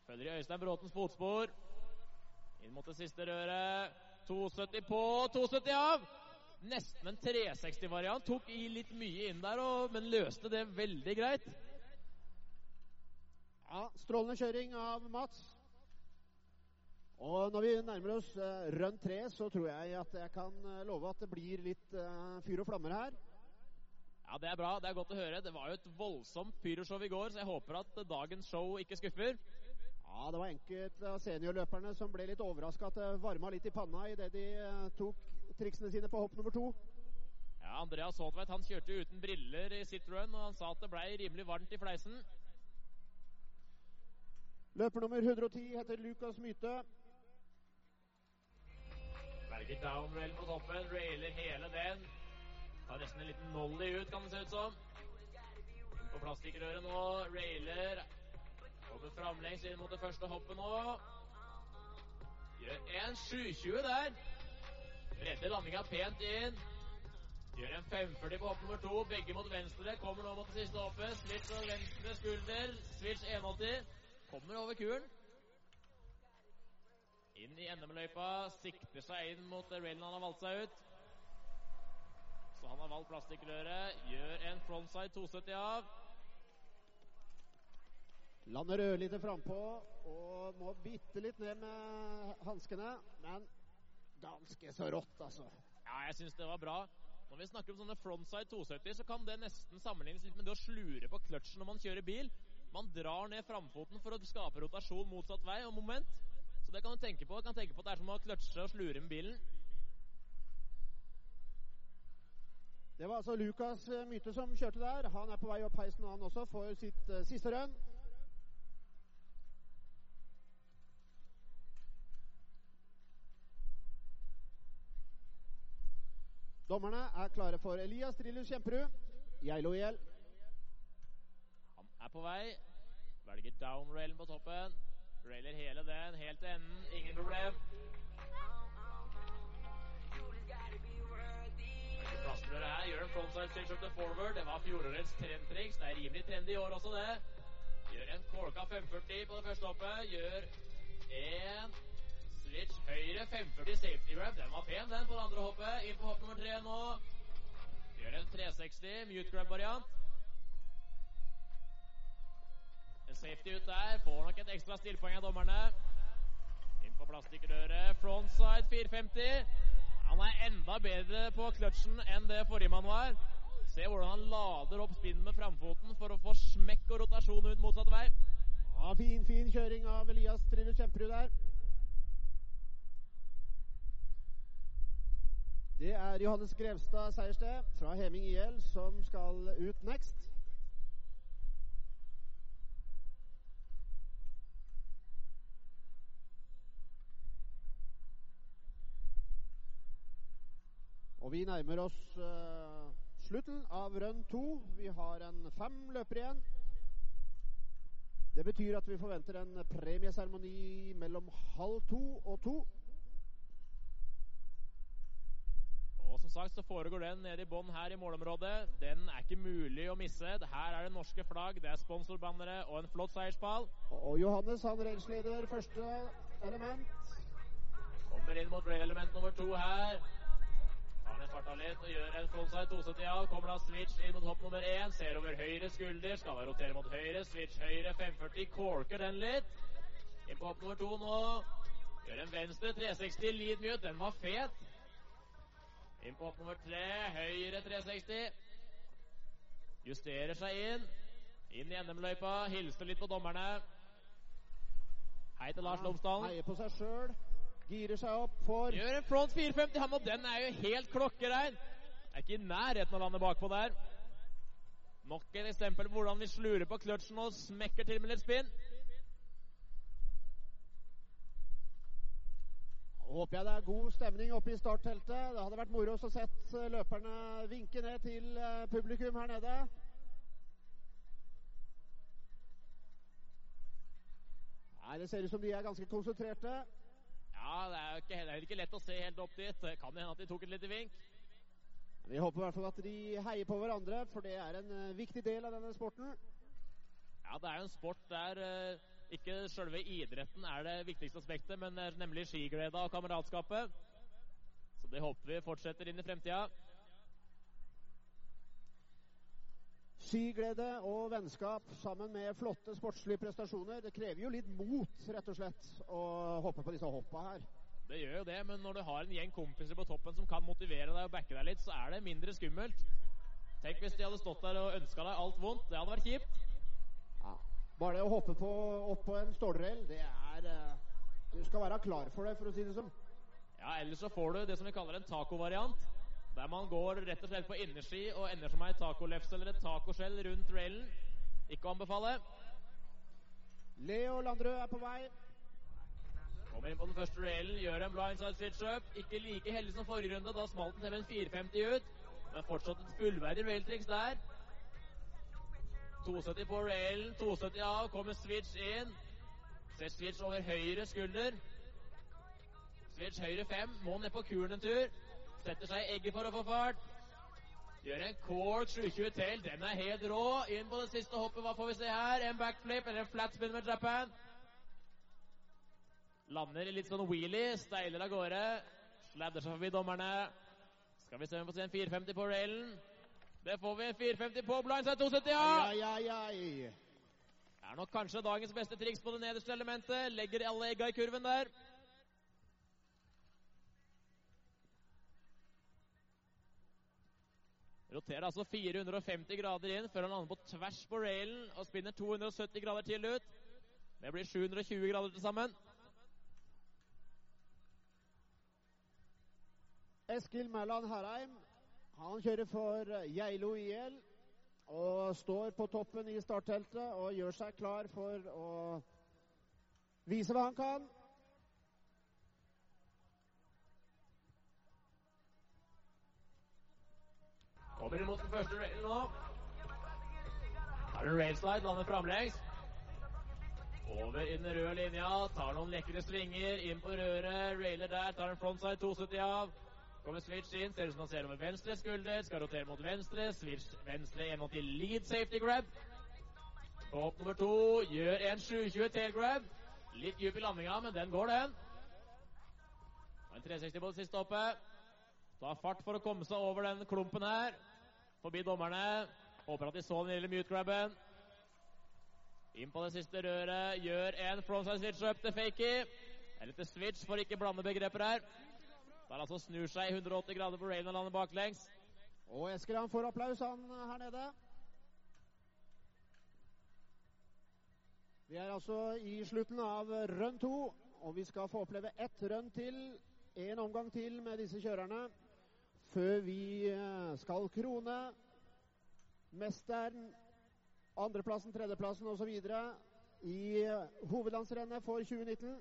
Følger i Øystein Bråtens fotspor. Inn mot det siste røret. 270 på, 270 av! Nesten en 360-variant. Tok i litt mye inn der, og, men løste det veldig greit. Ja, Strålende kjøring av Mats. Og når vi nærmer oss uh, rønn tre, så tror jeg at jeg kan eh, love at det blir litt uh, fyr og flammer her. Ja, Det er bra. Det er godt å høre. Det var jo et voldsomt pyroshow i går, så jeg håper at eh, dagens show ikke skuffer. Ja, det var enkelte av seniorløperne som ble litt overraska at det varma litt i panna idet de eh, tok triksene sine på hopp nummer to. Ja, Andreas Håtveit han kjørte uten briller i sitt run, og han sa at det blei rimelig varmt i fleisen. Løper nummer 110 heter Lukas Mythe. Velger downrail på toppen, railer hele den. Tar nesten en liten nolly ut, kan det se ut som. På plastikkrøret nå, railer. Kommer framlengs inn mot det første hoppet nå. Gjør en 720 der. Redder landinga pent inn. Gjør en 540 på hopp nummer to, begge mot venstre. Kommer nå mot det siste hoppet. Switch og venstre skulder. Switch 180. Kommer over kuren. Inn i NM-løypa, sikter seg inn mot railen han har valgt seg ut. Så han har valgt plastikkrøret, gjør en frontside 270 av. Lander ørlite frampå og må bitte litt ned med hanskene. Men ganske så rått, altså. Ja, jeg syns det var bra. Når vi snakker om sånne frontside 270, så kan det nesten sammenlignes litt med det å slure på kløtsjen når man kjører bil. Man drar ned framfoten for å skape rotasjon motsatt vei og moment. Så det kan du tenke på. Du kan tenke på at det er som å kløtsje og slure med bilen. Det var altså Lukas eh, Mythe som kjørte der. Han er på vei opp heisen han også for sitt uh, siste rønn. Dommerne er klare for Elias Drillus Kjemperud. Geilo IL. Han er på vei. Velger downrailen på toppen. Railer hele den, helt til enden. Ingen problem. Her gjør en frontside switch up to forward. Det var fjorårets trendtriks. Det er rimelig trendy i år også, det. Gjør en kolka 540 på det første hoppet. Gjør en switch høyre 540 safety grab. Den var pen, den, på det andre hoppet. Inn på hopp nummer tre nå. Gjør en 360 mute grab-variant. Safety ut der. Får nok et ekstra stillpoeng av dommerne. Inn på plastikkrøret. Frontside 450. Han er enda bedre på kløtsjen enn det forrige mann var. Se hvordan han lader opp spinnen med framfoten for å få smekk og rotasjon ut motsatt vei. Ja, fin, fin kjøring av Elias Trine Kjemperud der. Det er Johannes Grevstad Seiersted fra Heming IL som skal ut next. Og vi nærmer oss uh, slutten av run to. Vi har en fem løpere igjen. Det betyr at vi forventer en premieseremoni mellom halv to og to. Og som sagt så foregår den nede i bånn her i målområdet. Den er ikke mulig å misse. Her er det norske flagg, det er sponsorbannere og en flott seierspall. Og Johannes han rangsleder første element. Kommer inn mot rail-element nummer to her. Farta litt og gjør en frontside 270 av. Kommer da switch inn mot hopp nummer én. Ser over høyre skulder. Skal da rotere mot høyre. Switch høyre 540. Corker den litt. Inn på hopp nummer to nå. Gjør en venstre 360 lead mute. Den var fet. Inn på hopp nummer tre. Høyre 360. Justerer seg inn. Inn i NM-løypa. Hilser litt på dommerne. Hei til Lars Lomsdalen. Heier på seg sjøl. Girer seg opp for Gjør en front 450, han, og den er jo helt klokkerein. Er ikke i nærheten av å lande bakpå der. Nok et eksempel på hvordan vi slurer på kløtsjen og smekker til med litt spinn. Håper jeg det er god stemning oppe i startteltet. Det hadde vært moro å sett løperne vinke ned til eh, publikum her nede. Nei, Det ser ut som de er ganske konsentrerte. Ja, det er jo ikke, heller ikke lett å se helt opp dit. Det kan hende at de tok et lite vink. Vi håper i hvert fall at de heier på hverandre, for det er en uh, viktig del av denne sporten. Ja, det er jo en sport der uh, ikke selve idretten er det viktigste aspektet, men nemlig skigleda og kameratskapet. Så det håper vi fortsetter inn i fremtida. Skiglede og vennskap sammen med flotte sportslige prestasjoner. Det krever jo litt mot, rett og slett, å hoppe på disse hoppa her. Det gjør jo det, men når du har en gjeng kompiser på toppen som kan motivere deg og backe deg litt, så er det mindre skummelt. Tenk hvis de hadde stått der og ønska deg alt vondt. Det hadde vært kjipt. Ja. Bare det å hoppe på, opp på en stålrell, det er uh, Du skal være klar for det, for å si det sånn. Ja, ellers så får du det som vi kaller en tacovariant. Der man går rett og slett på innerski og ender som ei tacolefse eller et tacoskjell rundt railen. Ikke å anbefale. Leo Landrød er på vei. Kommer inn på den første railen, gjør en blindside switch-up. Ikke like heldig som forrige runde, da smalt den til en 450 ut. Men fortsatt et fullverdig railtriks der. 270 på railen, 270 av, kommer switch inn. Ser switch over høyre skulder. Switch høyre 5, må ned på kuren en tur. Setter seg i egget for å få fart. Gjør en cork 720 tail. Den er helt rå. Inn på det siste hoppet. Hva får vi se her? En backflip eller en flat spin med Japan. Lander i litt sånn wheelie. Steiler av gårde. Sladder seg forbi dommerne. Skal vi se om vi får se en 450 på railen. Det får vi. en 450 på blindside 270. Ja! Ai, ai, ai. Det er nok kanskje dagens beste triks på det nederste elementet. Legger alle egga i kurven der. Roterer altså 450 grader inn før han lander på tvers på railen og spinner 270 grader til ut. Det blir 720 grader til sammen. Eskil Mæland Herheim han kjører for Geilo IL og står på toppen i startteltet og gjør seg klar for å vise hva han kan. Kommer imot den første railen nå. Har en railslide, lander framlengs. Over i den røde linja, tar noen lekre svinger, inn på røret, railer der, tar en frontside 270 av. Kommer switch inn, ser ut som han ser over venstre skulder, skal rotere mot venstre, switch venstre gjennom til lead safety grab. Hopp nummer to, gjør en 720 tail grab. Litt djup i landinga, men den går, den. En 360 på det siste hoppet. Ta fart for å komme seg over den klumpen her. Forbi dommerne. Håper at de så den lille mute-grabben. Inn på det siste røret. Gjør en frontside switch up til Fakey. Eller til switch, for ikke blande begreper her. Der altså snur seg 180 grader på railen og lander baklengs. Og Esker han får applaus, han her nede. Vi er altså i slutten av run to, og vi skal få oppleve ett run til. En omgang til med disse kjørerne før vi eh, skal krone mesteren, andreplassen, tredjeplassen osv. i eh, hovedlandsrennet for 2019.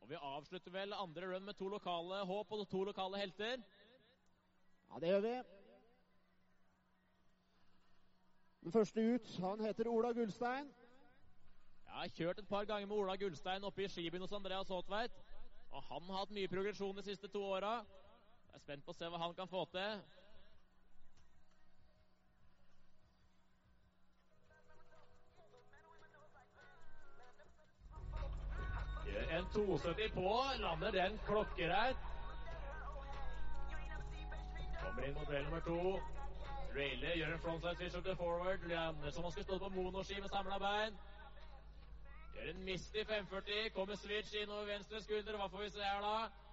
Og vi avslutter vel andre run med to lokale håp og to lokale helter. Ja, det gjør vi. Den første ut, han heter Ola Gullstein. Jeg har kjørt et par ganger med Ola Gullstein oppe i skibyen hos Andreas Haatveit. Og han har hatt mye progresjon de siste to åra. Jeg er spent på å se hva han kan få til. Gjør en 270 på, lander den klokkereit. Kommer inn mot rail nummer to. Rayleigh gjør en frontside switch up to forward. Lander som han skulle stått på monoski med samla bein. Gjør en mist i 540. Kommer switch inn over venstre skulder. Hva får vi se her, da?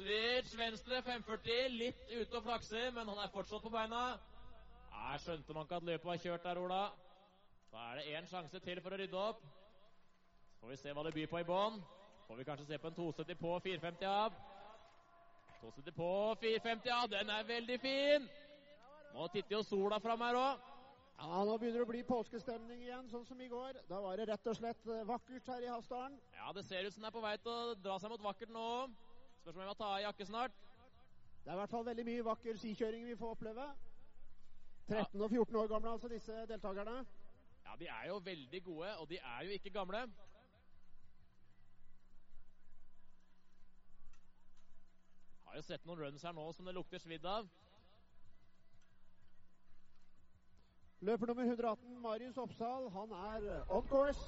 Switch venstre 540. Litt ute og flakser, men han er fortsatt på beina. Jeg skjønte man ikke at løpet var kjørt der, Ola. Da er det én sjanse til for å rydde opp. Så får vi se hva det byr på i bånn. Får vi kanskje se på en 270 på 450 av. 270 på 450 av. Den er veldig fin! Nå titter jo sola fram her òg. Ja, Nå begynner det å bli påskestemning igjen, sånn som i går. Da var det rett og slett eh, vakkert her i Hasdalen. Ja, det ser ut som den er på vei til å dra seg mot vakkert nå. Spørs om må ta av jakke snart. Det er i hvert fall veldig mye vakker skikjøring vi får oppleve. 13 og 14 år gamle, altså, disse deltakerne. Ja, de er jo veldig gode, og de er jo ikke gamle. Har jo sett noen runs her nå som det lukter svidd av. Løper nummer 118, Marius Oppsal, han er on course.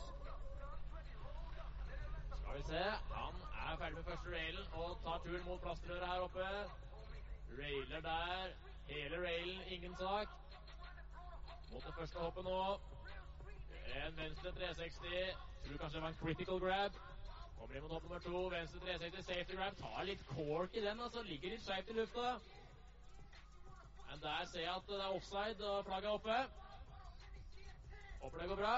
Skal vi se. Han er ferdig med første railen og tar turen mot plastrøret her oppe. Railer der. Hele railen, ingen sak. Mot det første hoppet nå. En venstre 360. Tror kanskje det var en critical grab. Kommer inn mot hopp nummer to. Venstre 360 safety grab. Tar litt cork i den, altså. Ligger litt skeivt i lufta. Men der ser jeg at det er offside, og flagget er oppe. Håper det går bra.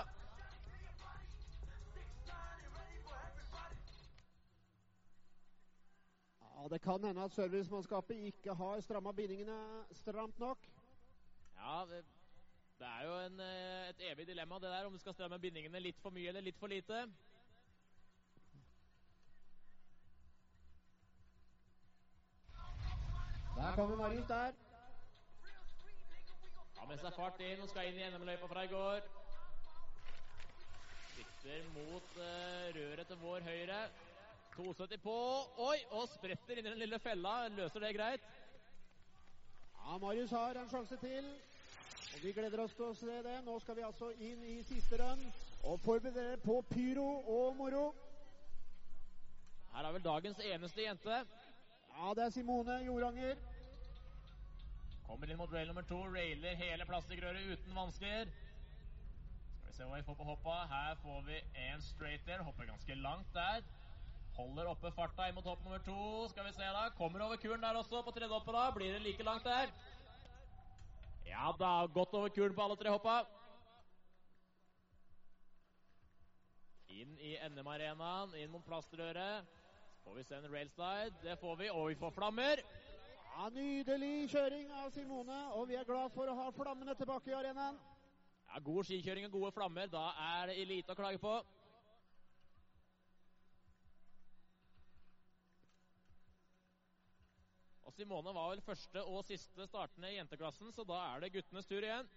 Det kan hende at servicemannskapet ikke har stramma bindingene stramt nok. Ja, det, det er jo en, eh, et evig dilemma det der, om du skal stramme bindingene litt for mye eller litt for lite. Der kommer Marius der. Har med seg fart inn og skal inn i NM-løypa fra i går. Sikter mot uh, røret til vår høyre. 270 på. Oi! Og spretter inn i den lille fella. Løser det greit. Ja, Marius har en sjanse til. Og Vi gleder oss til å se det. Nå skal vi altså inn i siste run og forberede på pyro og moro. Her er vel dagens eneste jente. Ja, det er Simone Joranger. Kommer inn mot rail nummer to. Railer hele plastikkrøret uten vansker. Skal vi se hva vi får på hoppa. Her får vi en straight there. Hopper ganske langt der. Holder oppe farta inn mot hopp nummer to. Skal vi se da. Kommer over kuren der også på tredje hoppet da. Blir det like langt der? Ja da, godt over kuren på alle tre hoppa. Inn i NM-arenaen, inn mot plastrøret. Får vi se en railslide. Det får vi, og vi får flammer. Ja, Nydelig kjøring av Simone, og vi er glad for å ha flammene tilbake i arenaen. Ja, God skikjøring og gode flammer. Da er det lite å klage på. Simone var vel første og siste startende i jenteklassen, så da er det guttenes tur igjen.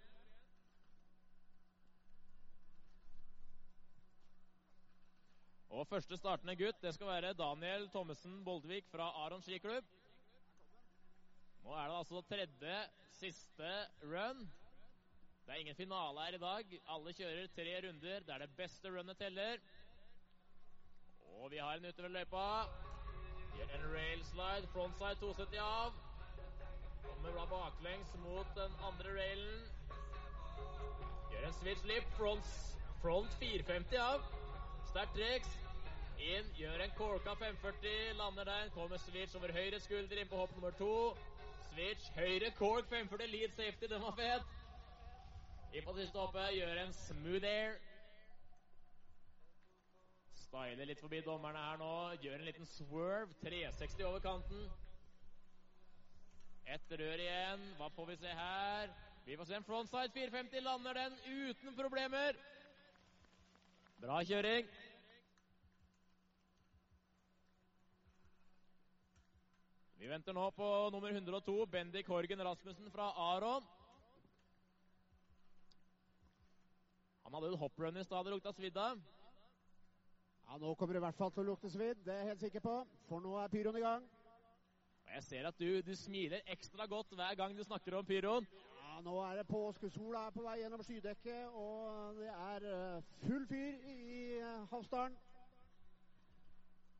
Og første startende gutt det skal være Daniel Thommessen Boldvik fra Aron skiklubb. Nå er det altså tredje, siste run. Det er ingen finale her i dag. Alle kjører tre runder Det er det beste runnet teller. Og vi har en utover løypa. Gjør en railslide. Frontside 270 av. Kommer da baklengs mot den andre railen. Gjør en switch lip. Front, front 450 av. Sterkt triks. Inn, gjør en corka 540, lander den, kommer switch over høyre skulder inn på hopp nummer to. Switch, høyre cork 540, lead safety, den var fet. Inn på siste hoppet, gjør en smooth air. Styler litt forbi dommerne her nå, gjør en liten swerve, 360 over kanten. Ett rør igjen, hva får vi se her? Vi får se en frontside 450, lander den uten problemer. Bra kjøring. Vi venter nå på nummer 102, Bendik Horgen Rasmussen fra Aron. Han hadde jo hopprun i stad det lukta svidd av. Ja, Nå kommer det i hvert fall til å lukte svidd, det er jeg helt sikker på. For nå er pyroen i gang. Og jeg ser at du, du smiler ekstra godt hver gang du snakker om pyroen. Ja, Nå er det påskesola er på vei gjennom skydekket, og det er eh, full fyr i eh, Havsdalen.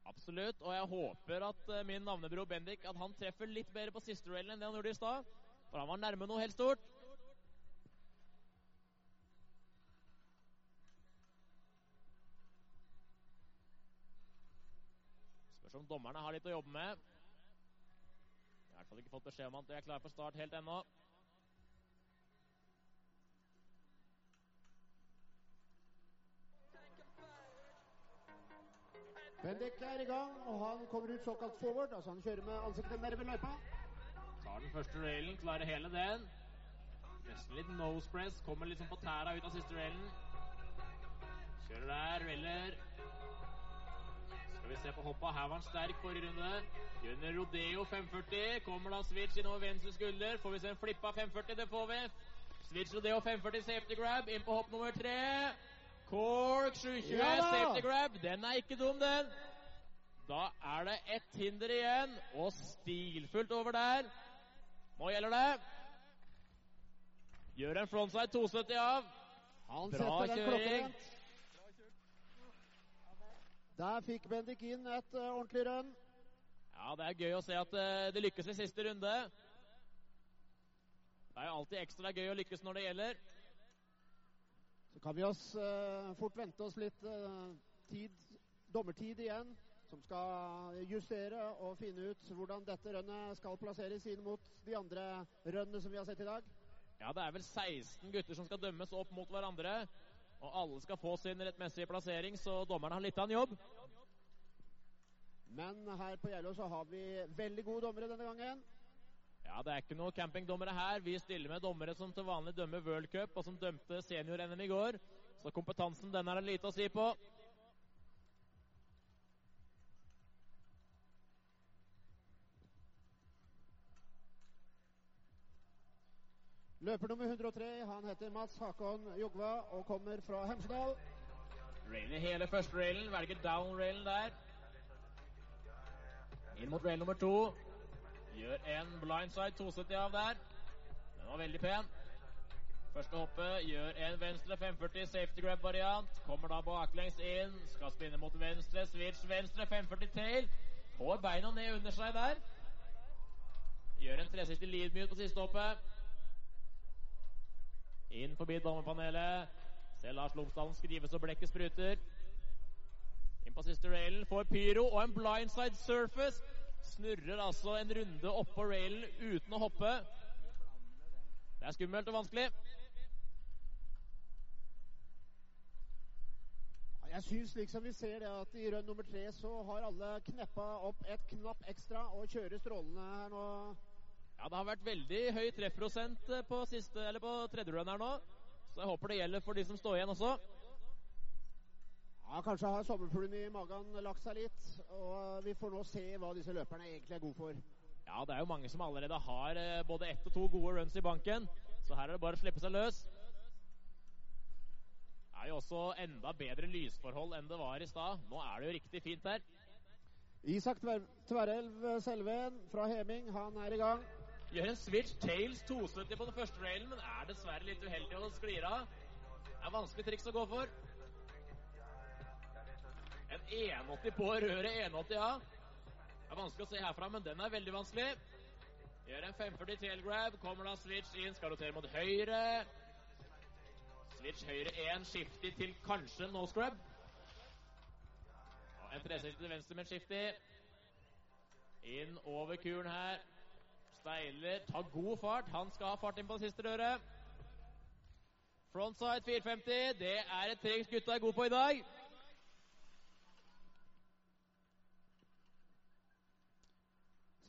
Absolutt, og jeg håper at eh, min navnebror Bendik at han treffer litt bedre på siste railen enn det han gjorde i stad. For han var nærme noe helt stort. Spørs om dommerne har litt å jobbe med. Jeg har i hvert fall ikke fått beskjed om at de er klare for start helt ennå. Bendik er i gang, og han kommer ut såkalt forward. Altså han kjører med ansiktet nærme løypa. Tar den første railen, klarer hele den. Nesten litt nose press, kommer liksom på tæra ut av siste railen. Kjører der, veller. Skal vi se på hoppa. Her var han sterk forrige runde. Gjør rodeo 540. Kommer da switch innover venstre skulder. Får vi se en flippa 540? Det får vi. Switch rodeo 540 safety grab. Inn på hopp nummer tre. Cork 720 Ja safety grab. Den er ikke dum, den. Da er det ett hinder igjen, og stilfullt over der. Nå gjelder det. Gjør en frontside 270 av. Han Bra kjøring. Der fikk Bendik inn et eh, ordentlig rønn. Ja, det er gøy å se at eh, det lykkes i siste runde. Det er jo alltid ekstra gøy å lykkes når det gjelder. Så kan vi oss eh, fort vente oss litt eh, tid, dommertid igjen, som skal justere og finne ut hvordan dette rønnet skal plasseres inn mot de andre rønnene som vi har sett i dag. Ja, det er vel 16 gutter som skal dømmes opp mot hverandre. Og alle skal få sin rettmessige plassering, så dommerne har litt av en jobb. Men her på Geilo så har vi veldig gode dommere denne gangen. Ja, det er ikke noe campingdommere her. Vi stiller med dommere som til vanlig dømmer World Cup, og som dømte senior-NM i går. Så kompetansen, den er det lite å si på. Løper nummer 103, han heter Mats Hakon Jogva og kommer fra Hemsedal. Railer hele første railen, velger down-railen der. Inn mot rail nummer to. Gjør en blindside 270 av der. Den var veldig pen. Første hoppet gjør en venstre 540 safety grab-variant. Kommer da baklengs inn, skal spinne mot venstre, switch venstre 540 tail. Får beina ned under seg der. Gjør en 360 lead mute på siste hoppet. Inn forbi dommerpanelet. Ser Lars Lomsdalen skrive så blekket spruter. Inn på siste railen, får pyro og en blindside surface. Snurrer altså en runde oppå railen uten å hoppe. Det er skummelt og vanskelig. Jeg syns liksom vi ser det at i rønn nummer tre så har alle kneppa opp et knapp ekstra og kjører strålende her nå. Ja, det har vært veldig høy treffprosent eh, på, siste, eller på tredje run her nå. Så jeg håper det gjelder for de som står igjen også. Ja, Kanskje har sommerfuglen i magen lagt seg litt, og vi får nå se hva disse løperne egentlig er gode for. Ja, det er jo mange som allerede har eh, både ett og to gode runs i banken. Så her er det bare å slippe seg løs. Det er jo også enda bedre lysforhold enn det var i stad. Nå er det jo riktig fint her. Isak Tver Tverrelv Selven fra Heming, han er i gang. Gjør en switch tails 270 på den første railen, men er dessverre litt uheldig og sklir av. Det er vanskelig triks å gå for. En 180 på røret 180 ja. Det er vanskelig å se herfra, men den er veldig vanskelig. Gjør en 540 tail grab, kommer da switch inn, skal rotere mot høyre. Switch høyre 1, skifter til kanskje no scrub. En 360 til venstre med skiftig. Inn over kuren her. Steiler tar god fart. Han skal ha fart inn på det siste røret. Frontside 450. Det er et triks gutta er gode på i dag.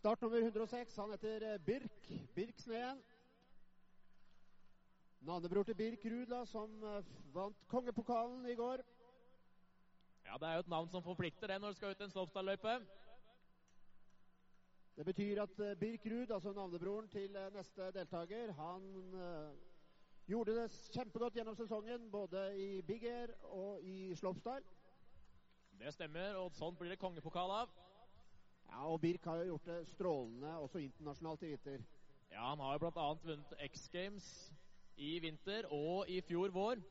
Start nummer 106. Han heter eh, Birk. Birk Sneen. Navnebror til Birk Rudla, som eh, vant kongepokalen i går. Ja, Det er jo et navn som forplikter det når du skal ut en Slopestad-løype. Det betyr at eh, Birk Ruud, altså navnebroren til eh, neste deltaker, han eh, gjorde det kjempegodt gjennom sesongen, både i Big Air og i slopestyle. Det stemmer, og sånn blir det kongepokal av. Ja, og Birk har jo gjort det strålende også internasjonalt i vinter. Ja, Han har jo bl.a. vunnet X Games i vinter og i fjor vår.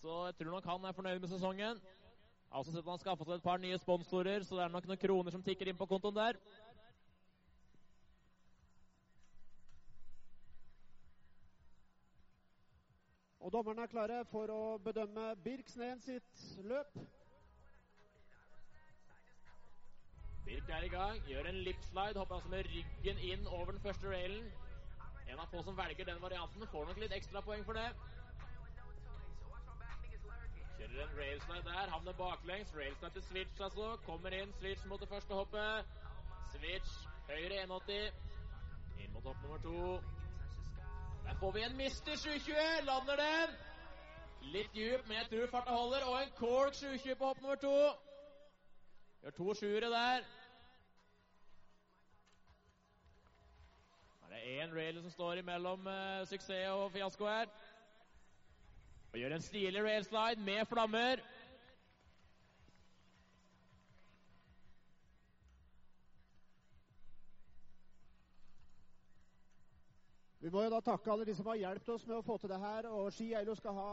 Så jeg tror nok han er fornøyd med sesongen. Jeg har også sett han skaffa seg et par nye sponsorer, så det er nok noen kroner som tikker inn på kontoen der. Og dommerne er klare for å bedømme Birk Sneen sitt løp. Birk er i gang, gjør en lipslide, hopper altså med ryggen inn over den første railen. En av få som velger den varianten, får nok litt ekstrapoeng for det. Kjører en railslide der, havner baklengs. Railslide til switch, altså. Kommer inn, switch mot det første hoppet. Switch, høyre 180. Inn mot hopp nummer to. Der får vi en Mister 720, lander den. Litt djup, men jeg tror farta holder. Og en Cork 720 på hopp nummer to. Gjør to sjuere der. Her er det én rail som står imellom uh, suksess og fiasko her. Og gjør en stilig railslide med flammer. Vi må jo da takke alle de som har hjulpet oss med å få til det her. Og Ski Eilo skal ha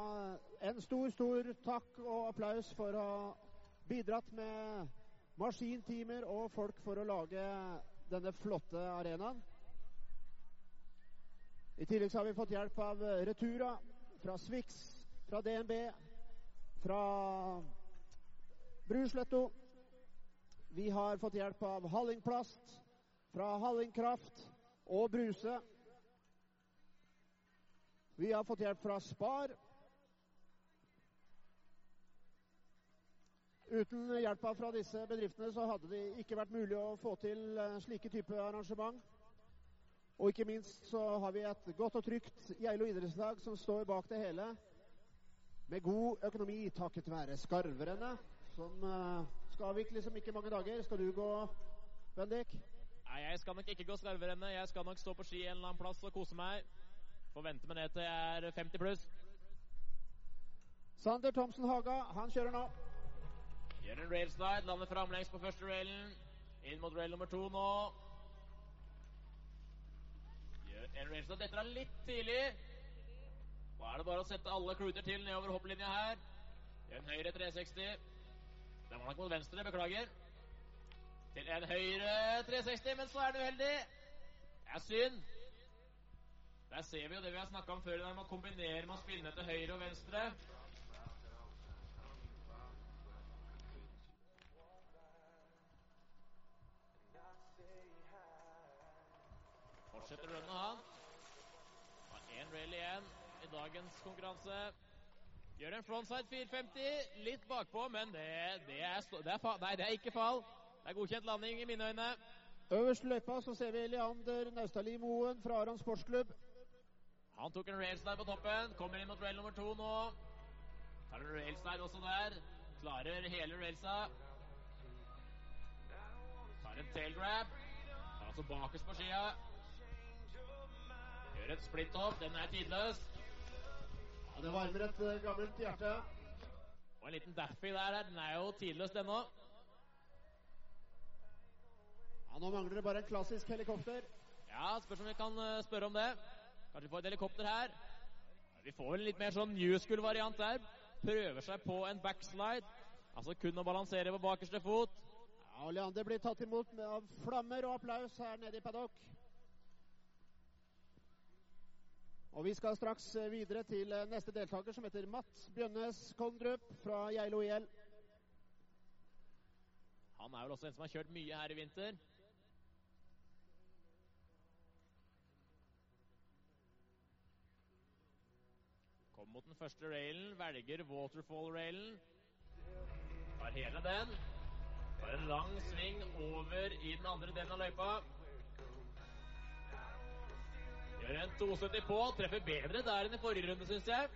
en stor, stor takk og applaus for å ha bidratt med maskintimer og folk for å lage denne flotte arenaen. I tillegg så har vi fått hjelp av Retura, fra Swix, fra DNB, fra Brusletto. Vi har fått hjelp av Hallingplast, fra Hallingkraft og Bruse. Vi har fått hjelp fra Spar. Uten hjelpa fra disse bedriftene så hadde det ikke vært mulig å få til eh, slike type arrangement. Og ikke minst så har vi et godt og trygt Geilo idrettslag som står bak det hele. Med god økonomi takket være Skarverennet, som eh, skal avvikles om ikke mange dager. Skal du gå, Bendik? Nei, jeg skal nok ikke gå skarverennet. Jeg skal nok stå på ski en eller annen plass og kose meg. Får vente med det til jeg er 50 pluss. Sander Thomsen Haga, han kjører nå. Gjør en railslide, lander framlengs på første railen. Inn mot rail nummer to nå. Gjør en railslide. Dette er litt tidlig. Nå er det bare å sette alle kluter til nedover hopplinja her. Gjør en høyre 360. Den var nok mot venstre, beklager. Til en høyre 360, men så er det uheldig. Det er synd. Der ser vi jo det vi har snakka om før, der man kombinerer med å spille til høyre og venstre. Fortsetter rundet, han. Har én rally igjen i dagens konkurranse. Gjør en frontside 450, litt bakpå, men det, det, er, det, er, nei, det er ikke fall. Det er godkjent landing i mine øyne. Øverst i løypa så ser vi Leander Naustali Moen fra Aron sportsklubb. Han tok en railslide på toppen. Kommer inn mot rail nummer to nå. Tar en railslide også der. Klarer hele railsa. Tar en tail grab. Tar altså bakerst på skia. Gjør et splitt opp. Den er tidløs. Ja, det varmer et eh, gammelt hjerte. Og en liten daffy der. Den er jo tidløs, den òg. Ja, Nå mangler det bare en klassisk helikopter. Ja, spørs om vi kan eh, spørre om det. Kanskje vi får et helikopter her. Vi får vel en litt mer sånn new school-variant der. Prøver seg på en backslide. Altså kun å balansere på bakerste fot. Ja, og Leander blir tatt imot med av flammer og applaus her nede i paddock. Og Vi skal straks videre til eh, neste deltaker, som heter Matt Bjønnes Kondrup fra Geilo IL. Han er vel også en som har kjørt mye her i vinter. Kommer mot den første railen, velger waterfall-railen. Tar hele den. Tar en lang sving over i den andre delen av løypa. Gjør en 270 på, treffer bedre der enn i forrige runde, syns jeg.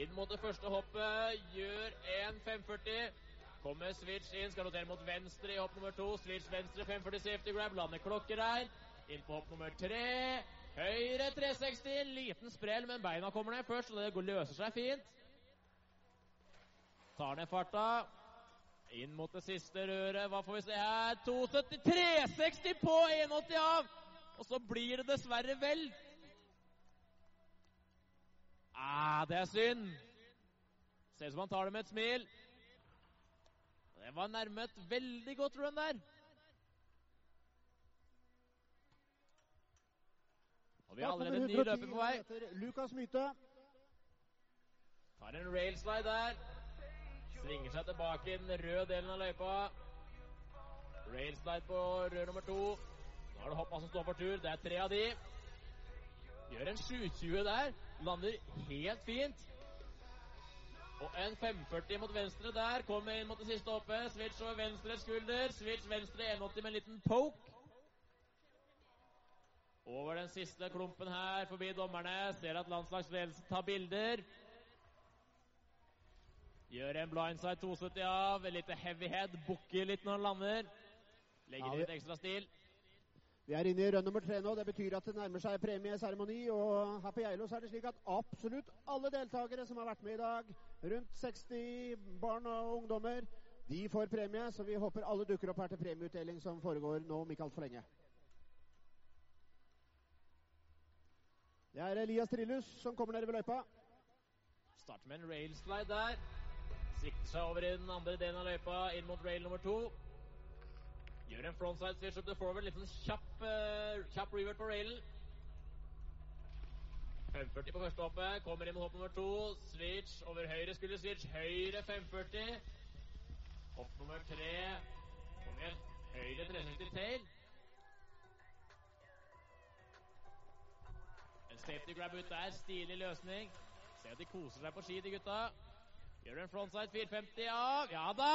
Inn mot det første hoppet, gjør en 540. Kommer switch inn, skal rotere mot venstre i hopp nummer to. Switch venstre, 540 safety grab, lander klokker her. Inn på hopp nummer tre. Høyre 360, liten sprell, men beina kommer ned først, så det løser seg fint. Tar ned farta. Inn mot det siste røret. Hva får vi se her? 270, 360 på 180 av! Og så blir det dessverre vel. Ah, det er synd. Ser ut som han tar det med et smil. Det var nærmet veldig godt run der. Og vi har allerede en ny løper på vei. Lukas Mythe. Tar en railslide der. Svinger seg tilbake i den røde delen av løypa. Railslide på rød nummer to. Nå er det hoppa som står for tur. Det er tre av de. Gjør en 720 der. Lander helt fint. Og en 540 mot venstre der. Kommer inn mot det siste hoppet. Switch over venstre skulder. Switch venstre 180 med en liten poke. Over den siste klumpen her, forbi dommerne. Ser at landslagsledelsen tar bilder. Gjør en blindside 270 av. Et lite heavy head. Bukker litt når han lander. Legger Ja, litt ekstra stil. Vi er inne i rønn nummer tre nå. Det betyr at det nærmer seg premieseremoni. Og her på Geilo er det slik at absolutt alle deltakere som har vært med i dag, rundt 60 barn og ungdommer, de får premie. Så vi håper alle dukker opp her til premieutdeling som foregår nå om ikke altfor lenge. Det er Elias Trillus som kommer nedover løypa. Starter med en railslide der. Sikter seg over i den andre delen av løypa, inn mot rail nummer to. Gjør en frontside switch up to forward. Litt sånn kjapp, uh, kjapp revert på railen. 540 på første hoppet. Kommer inn mot hopp nummer to. Switch over høyre skulder switch. Høyre 540. Hopp nummer tre. Kom igjen. Høyre 360 tail. Safety grab ut der. Stilig løsning. Se at de koser seg på ski, de gutta. Gjør en frontside 450 av. Ja da!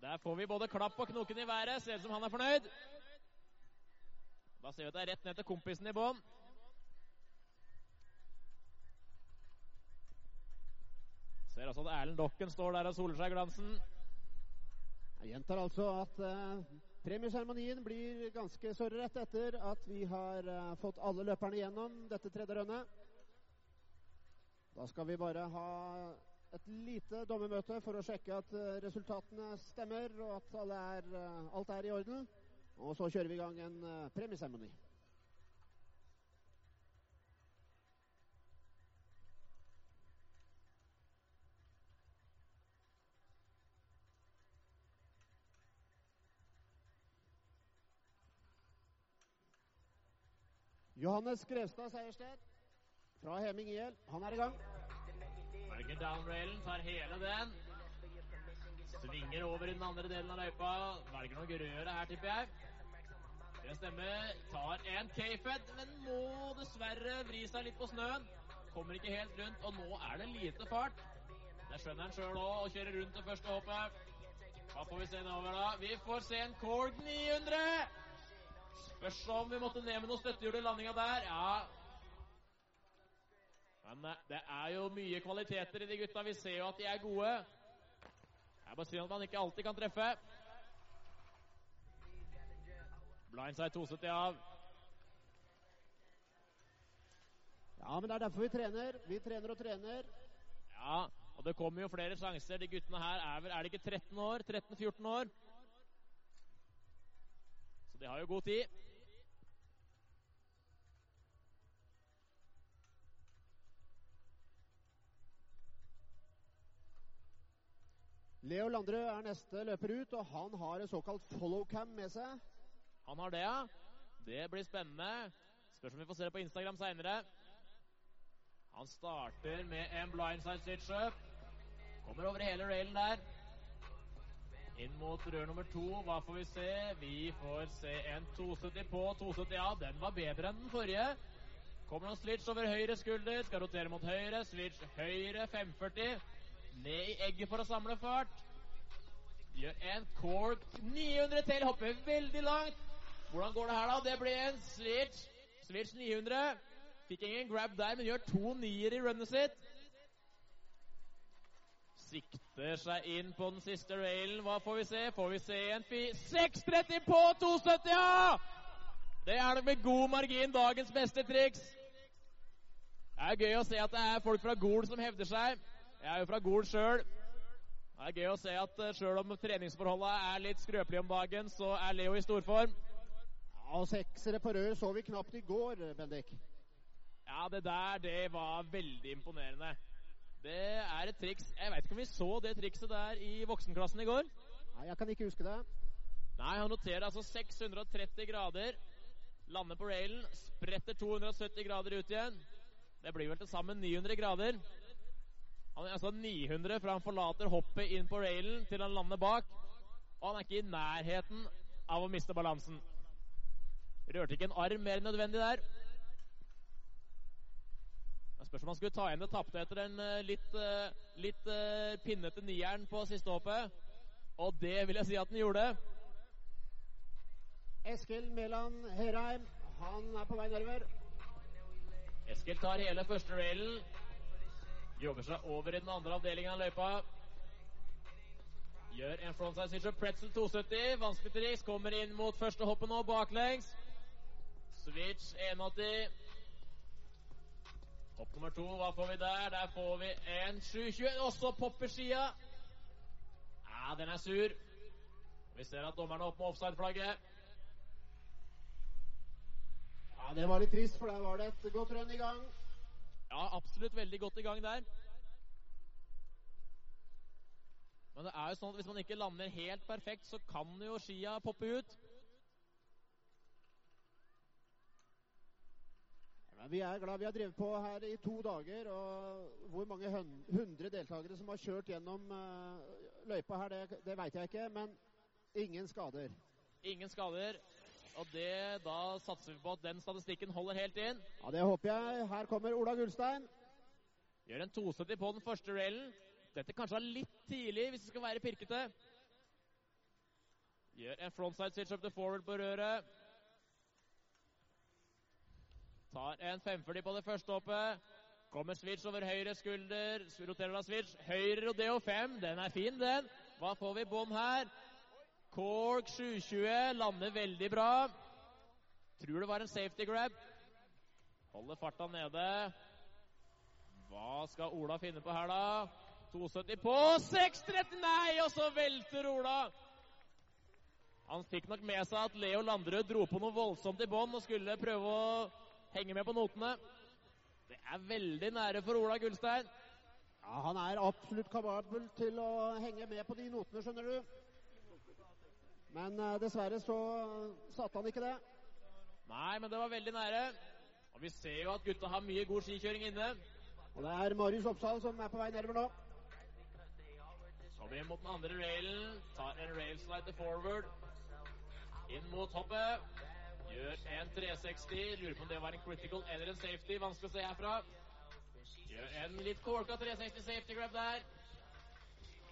Der får vi både klapp og knoken i været. Ser ut som han er fornøyd. Da ser vi at det er rett ned til kompisen i bånn. Ser altså at Erlend Dokken står der og soler seg i glansen. Jeg gjentar altså at eh, premieseremonien blir ganske sørrett etter at vi har uh, fått alle løperne gjennom dette tredje rønnet. Da skal vi bare ha et lite dommermøte for å sjekke at uh, resultatene stemmer, og at er, uh, alt er i orden. Og så kjører vi i gang en premieseremoni. Johannes Grevstad Seierstedt fra Heming IL. Han er i gang. Berger downrailen, tar hele den. Svinger over i den andre delen av løypa. Velger noe røret her, tipper jeg. Det stemmer. Tar en K-fed, men må dessverre vri seg litt på snøen. Kommer ikke helt rundt, og nå er det lite fart. Det skjønner han sjøl òg, og kjører rundt det første hoppet. Hva får vi se nedover, da? Vi får se en Korg 900! Spørs om vi måtte ned med noe støttehjul i landinga der. Ja, men eh, det er jo mye kvaliteter i de gutta. Vi ser jo at de er gode. Det er bare synd at man ikke alltid kan treffe. Blindside 270 av. Ja, men det er derfor vi trener. Vi trener og trener. Ja, og det kommer jo flere sjanser. De guttene her er vel Er de ikke 13 år? 13-14 år? Så de har jo god tid. Leo Landrød er neste løper ut, og han har et såkalt follow cam med seg. Han har det, ja. Det blir spennende. Spørs om vi får se det på Instagram seinere. Han starter med en blindside switch-up. Kommer over hele railen der. Inn mot rør nummer to. Hva får vi se? Vi får se en 270 på. 270, ja, den var bedre enn den forrige. Kommer noen switch over høyre skulder. Skal rotere mot høyre. Switch høyre 540. Ned i egget for å samle fart. Gjør en cork 900 til. Hopper veldig langt. Hvordan går det her, da? Det blir en switch. Switch 900. Fikk ingen grab der, men gjør to nier i runnet sitt. Sikter seg inn på den siste railen. Hva får vi se? Får vi se en fi... 6.30 på 270, ja! Det er nok med god margin dagens beste triks. Det er gøy å se at det er folk fra Gol som hevder seg. Jeg er jo fra Gol sjøl. Det er gøy å se at eh, sjøl om treningsforholda er litt skrøpelige om dagen, så er Leo i storform. Ja, og Seksere på rør så vi knapt i går, Bendik. Ja, det der, det var veldig imponerende. Det er et triks Jeg veit ikke om vi så det trikset der i voksenklassen i går. Nei, jeg kan ikke huske det. Nei, han noterer altså 630 grader. Lander på railen, spretter 270 grader ut igjen. Det blir vel til sammen 900 grader. Han er altså 900 fra han forlater hoppet inn på railen til han lander bak. Og han er ikke i nærheten av å miste balansen. Rørte ikke en arm mer enn nødvendig der. Spørs om han skulle ta igjen det tapte etter den eh, litt, eh, litt uh, pinnete nieren på siste hoppet. Og det vil jeg si at han gjorde. Eskil Mæland Herheim, han er på vei nedover. Eskil tar hele første railen. Jobber seg over i den andre avdelingen av løypa. Gjør en frontside switcher pretzel 270. Vanskelig triks. Kommer inn mot første hoppet nå, baklengs. Switch 180. Hopp nummer to, hva får vi der? Der får vi en 720. Også popper skia. Ja, den er sur. Vi ser at dommeren er opp med offside-flagget. Ja, Det var litt trist, for der var det et godt rønn i gang. Ja, absolutt veldig godt i gang der. Men det er jo sånn at hvis man ikke lander helt perfekt, så kan jo skia poppe ut. Vi er glad vi har drevet på her i to dager, og hvor mange hundre deltakere som har kjørt gjennom eh, løypa her, det, det veit jeg ikke, men ingen skader. Ingen skader. Og det, da satser vi på at den statistikken holder helt inn. Ja, Det håper jeg. Her kommer Ola Gullstein. Gjør en 270 på den første railen. Dette kanskje er litt tidlig hvis det skal være pirkete. Gjør en frontside switch up to forward på røret. Tar en 540 på det første hoppet. Kommer switch over høyre skulder. Roterer da switch. Høyre rodeo 5. Den er fin, den. Hva får vi bånn her? Cork 720 lander veldig bra. Tror det var en safety grab. Holder farta nede. Hva skal Ola finne på her, da? 270 på 6.30! Nei, og så velter Ola! Han fikk nok med seg at Leo Landrød dro på noe voldsomt i bånn og skulle prøve å henge med på notene. Det er veldig nære for Ola Gullstein. Ja, Han er absolutt kapabel til å henge med på de notene, skjønner du. Men uh, dessverre så satte han ikke det. Nei, men det var veldig nære. Og vi ser jo at gutta har mye god skikjøring inne. Og det er Marius Oppsal som er på vei nedover nå. Kommer inn mot den andre railen. Tar en railslide til forward. Inn mot hoppet. Gjør en 360. Lurer på om det var en critical eller en safety. Vanskelig å se herfra. Gjør en litt korka 360 safety grab der.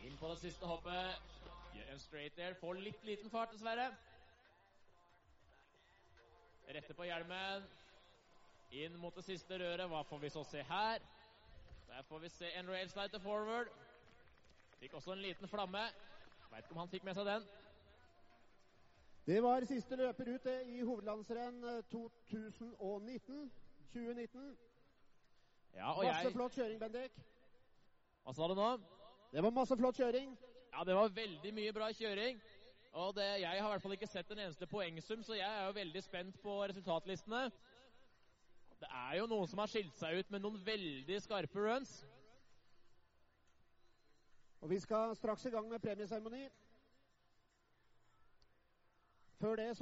Inn på det siste hoppet. Gjør en straight there. Får litt liten fart, dessverre. Retter på hjelmen. Inn mot det siste røret. Hva får vi så se her? Der får vi se en railslide til forward. Fikk også en liten flamme. Veit ikke om han fikk med seg den. Det var siste løper ut i hovedlandsrenn eh, 2019. 2019. Ja, og Masse jeg flott kjøring, Bendik. Hva sa du nå? Det var masse flott kjøring. Ja, det var veldig mye bra kjøring. Og det, jeg har i hvert fall ikke sett en eneste poengsum, så jeg er jo veldig spent på resultatlistene. Det er jo noen som har skilt seg ut med noen veldig skarpe runs. Og vi skal straks i gang med premieseremoni. Før det så